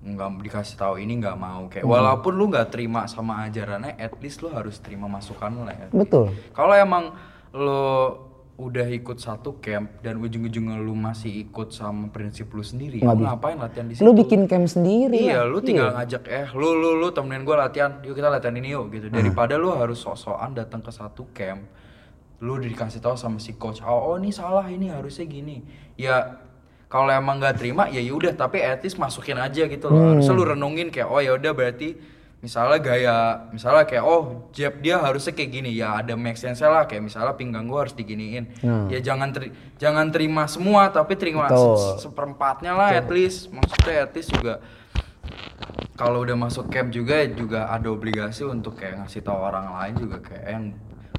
nggak dikasih tahu ini nggak mau kayak walaupun lu nggak terima sama ajarannya at least lu harus terima masukan lah ya. Betul. Kalau emang lo udah ikut satu camp dan ujung-ujungnya lu masih ikut sama prinsip lu sendiri, lu ngapain latihan di situ? lu bikin camp sendiri Iya, lu tinggal ngajak eh lu lu lu temenin gue latihan, yuk kita latihan ini yuk gitu. Daripada lu harus sok-sokan datang ke satu camp, lu udah dikasih tahu sama si coach, oh, oh ini salah ini harusnya gini. Ya kalau emang nggak terima ya yaudah, tapi least masukin aja gitu loh. Harusnya lu renungin kayak oh ya udah berarti misalnya gaya misalnya kayak oh jab dia harusnya kayak gini. Ya ada make sense lah. Kayak misalnya pinggang gua harus diginiin. Ya jangan teri- jangan terima semua tapi terima se- Betul. seperempatnya lah at least. Maksudnya at least juga kalau udah masuk camp juga juga ada obligasi untuk kayak ngasih tahu orang lain juga kayak yang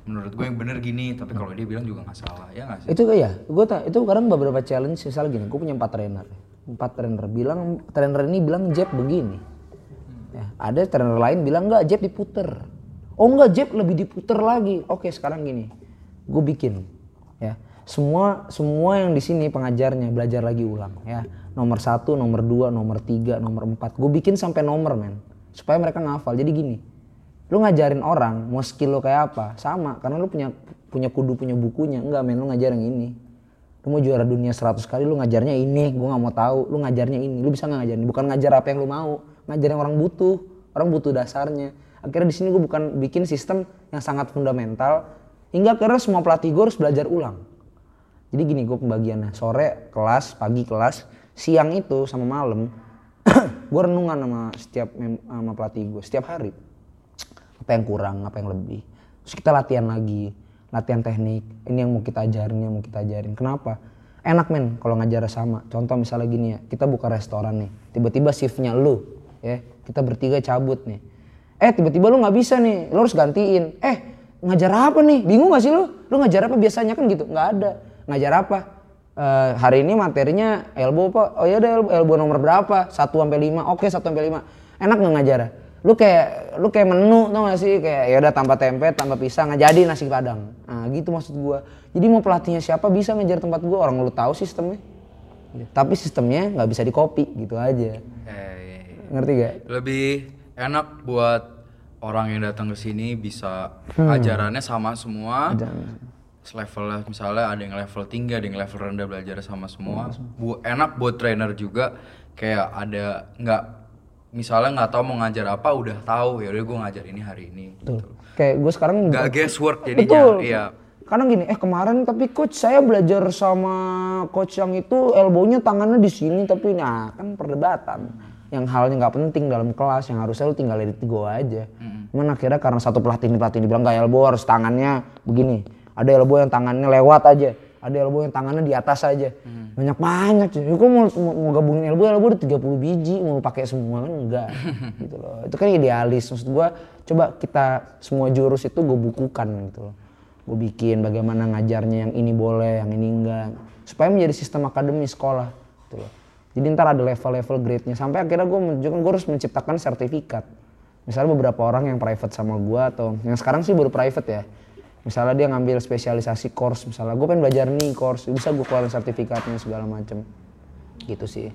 menurut gue yang bener gini. Tapi kalau dia bilang juga nggak salah. Ya nggak sih? Itu kayak gue tak itu kadang beberapa challenge misalnya gini gue punya empat trainer. Empat trainer. Bilang trainer ini bilang jab begini. ya, ada trainer lain bilang enggak jab diputer. Oh enggak jab lebih diputer lagi. Oke sekarang gini. Gue bikin ya. Semua semua yang di sini pengajarnya belajar lagi ulang ya. Nomor satu nomor dua nomor tiga nomor empat. Gue bikin sampai nomor men. Supaya mereka ngafal. Jadi gini lu ngajarin orang mau skill lo kayak apa? Sama karena lu punya punya kudu punya bukunya. Enggak men lu ngajar yang ini. Lu mau juara dunia 100 kali lu ngajarnya ini. Gue nggak mau tahu. Lu ngajarnya ini. Lu bisa nggak ngajarin? Bukan ngajar apa yang lu mau ngajar yang orang butuh orang butuh dasarnya. Akhirnya di sini gue bukan bikin sistem yang sangat fundamental hingga akhirnya semua pelatih gue harus belajar ulang. Jadi gini gue pembagiannya sore kelas pagi kelas siang itu sama malam gue renungan sama setiap sama pelatih gue setiap hari. Apa yang kurang apa yang lebih. Terus kita latihan lagi latihan teknik ini yang mau kita ajarin yang mau kita ajarin. Kenapa? Enak men kalau ngajar sama. Contoh misalnya gini ya kita buka restoran nih tiba-tiba shiftnya lu ya. Kita bertiga cabut nih. Eh tiba-tiba lu nggak bisa nih. Lu harus gantiin. Eh ngajar apa nih? Bingung gak sih lu? Lu ngajar apa biasanya? Kan gitu. Nggak ada. Ngajar apa? Eh, hari ini materinya elbow pak. Oh ya elbow, elbow nomor berapa? 1 sampai 5 oke 1 sampai 5 enak nggak ngajar? Lu kayak lu kayak menu tau gak sih? Kayak ya udah tanpa tempe tanpa pisang nggak jadi nasi padang. Nah gitu maksud gua. Jadi mau pelatihnya siapa bisa ngajar tempat gua? Orang lu tahu sistemnya. Tapi sistemnya nggak bisa di copy gitu aja ngerti gak lebih enak buat orang yang datang ke sini bisa ajarannya sama semua. Level misalnya ada yang level tinggi, ada yang level rendah belajar sama semua. Bu, enak buat trainer juga kayak ada nggak misalnya nggak tahu mau ngajar apa udah tahu ya udah gue ngajar ini hari ini. Gitu. kayak gue sekarang Nggak guesswork jadinya. Betul. Iya. Kadang gini, eh kemarin tapi coach saya belajar sama coach yang itu elbownya tangannya di sini tapi nah kan perdebatan. Yang halnya nggak penting dalam kelas yang harusnya lu tinggal edit go aja. Cuman akhirnya karena satu pelatih ini pelatih ini bilang nggak elbow harus tangannya begini. Ada elbow yang tangannya lewat aja. Ada elbow yang tangannya di atas aja. Banyak banyak cuy. Gue mau, mau, mau gabungin elbow, elbow udah 30 biji, mau pakai semua kan enggak. gitu loh. Itu kan idealis. Maksud gua coba kita semua jurus itu gue bukukan gitu loh gue bikin bagaimana ngajarnya yang ini boleh yang ini enggak supaya menjadi sistem akademi sekolah gitu loh jadi ntar ada level-level grade-nya. Sampai akhirnya gue menunjukkan gue harus menciptakan sertifikat. Misalnya beberapa orang yang private sama gue atau yang sekarang sih baru private ya. Misalnya dia ngambil spesialisasi course. Misalnya gue pengen belajar nih course bisa gue keluarin sertifikatnya segala macem. Gitu sih.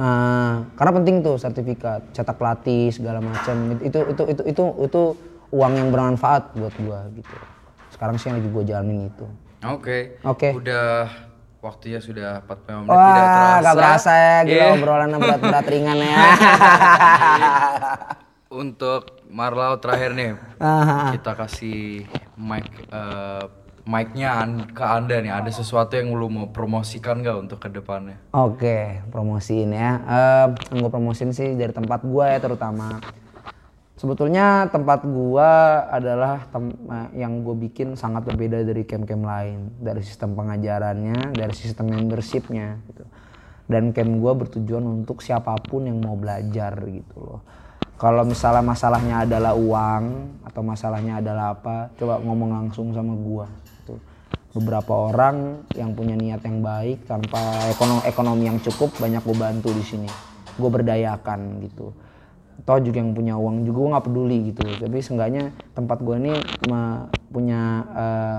Ah, karena penting tuh sertifikat cetak pelatih segala macam itu itu itu itu itu uang yang bermanfaat buat gua gitu. Sekarang sih yang lagi gua jalanin itu. Oke. Oke. Udah waktunya sudah 45 menit wah tidak terasa. gak berasa ya gila Iya. obrolan berat-berat ringan ya Untuk Marlau terakhir nih, kita kasih mic eh, mic-nya an- ke anda nih. Ada sesuatu yang lu mau promosikan gak untuk ke depannya? Oke, promosiin ya. Eh, yang gue promosiin sih dari tempat gua ya terutama. Sebetulnya tempat gua adalah tem- eh, yang gue bikin sangat berbeda dari camp-camp lain. Dari sistem pengajarannya, dari sistem membershipnya gitu. Dan camp gua bertujuan untuk siapa pun yang mau belajar gitu loh. Kalau misalnya masalahnya adalah uang atau masalahnya adalah apa, coba ngomong langsung sama gua. Gitu beberapa orang yang punya niat yang baik tanpa ekonomi, ekonomi yang cukup banyak gue bantu di sini gue berdayakan gitu toh juga yang punya uang juga gue nggak peduli gitu. Tapi seenggaknya tempat gue ini punya eh,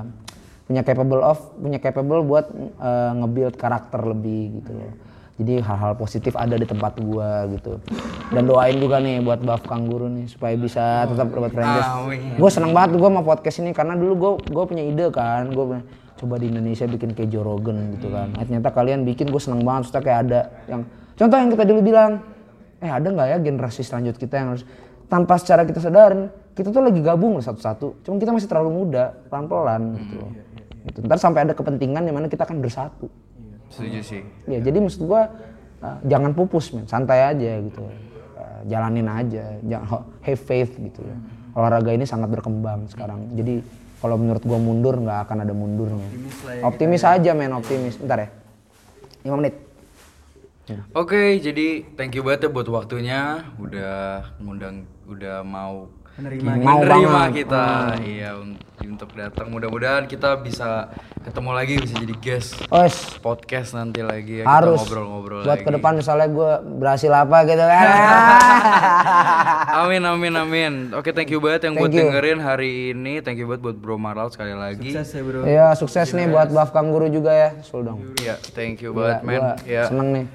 punya capable of punya capable buat eh, nge-build karakter lebih gitu loh. Jadi hal-hal positif ada di tempat gua gitu. Dan doain juga nih buat Buff Kangguru nih supaya bisa tetap dapat franchise. Gue seneng banget gue sama podcast ini karena dulu gue gue punya ide kan. Gue coba di Indonesia bikin kayak Joe Rogan gitu kan. Eh, ternyata kalian bikin gue seneng banget. Maksudnya kayak ada yang contoh yang kita dulu bilang eh ada nggak ya generasi selanjut kita yang harus tanpa secara kita sadarin kita tuh lagi gabung satu-satu. Cuma kita masih terlalu muda pelan-pelan gitu loh. gitu. ntar sampai ada kepentingan di mana kita akan bersatu. Setuju sih. ya jadi maksud gua uh, jangan pupus men. Santai aja gitu. Uh, jalanin aja. Jangan have faith gitu ya. Olahraga ini sangat berkembang sekarang. Jadi kalau menurut gua mundur nggak akan ada mundurnya. Optimis aja men. Optimis. Bentar ya. 5 menit Oke, jadi thank you banget ya buat waktunya. Udah ngundang, udah mau Menerima Mau menerima banget. kita. Iya, un- untuk datang. Mudah-mudahan kita bisa ketemu lagi, bisa jadi guest Wes podcast nanti lagi ya. harus ngobrol-ngobrol buat lagi. ke depan misalnya gua berhasil apa gitu kan Amin, amin, amin. Oke, thank you banget yang buat Thank you. dengerin hari ini. Thank you banget buat Bro Marlau sekali lagi. Sukses ya bro. Iya sukses nih buat Buff Kangguru juga ya Sul dong Iya, thank you banget, man. Ya. seneng nih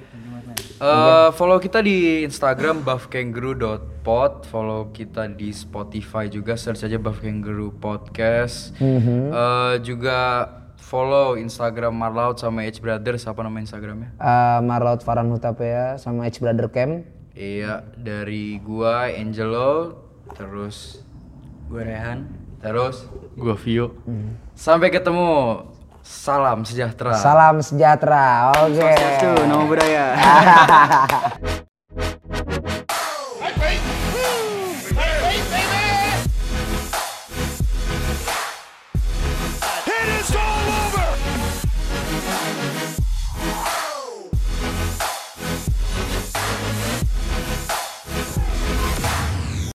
Eh, follow kita di Instagram buffkangaroo.pod, follow kita di Spotify juga search aja Buff Kangaroo Podcast. Eh, juga follow Instagram Marlaut sama H Brothers apa nama Instagramnya? Eh, Marlaut Farhan Hutapea sama H Brother Camp. Iya, dari gua Angelo, terus Gue Rehan. terus Gua Vio. sampai ketemu. Salam sejahtera. Salam sejahtera. Oke. Tuh, nama budaya.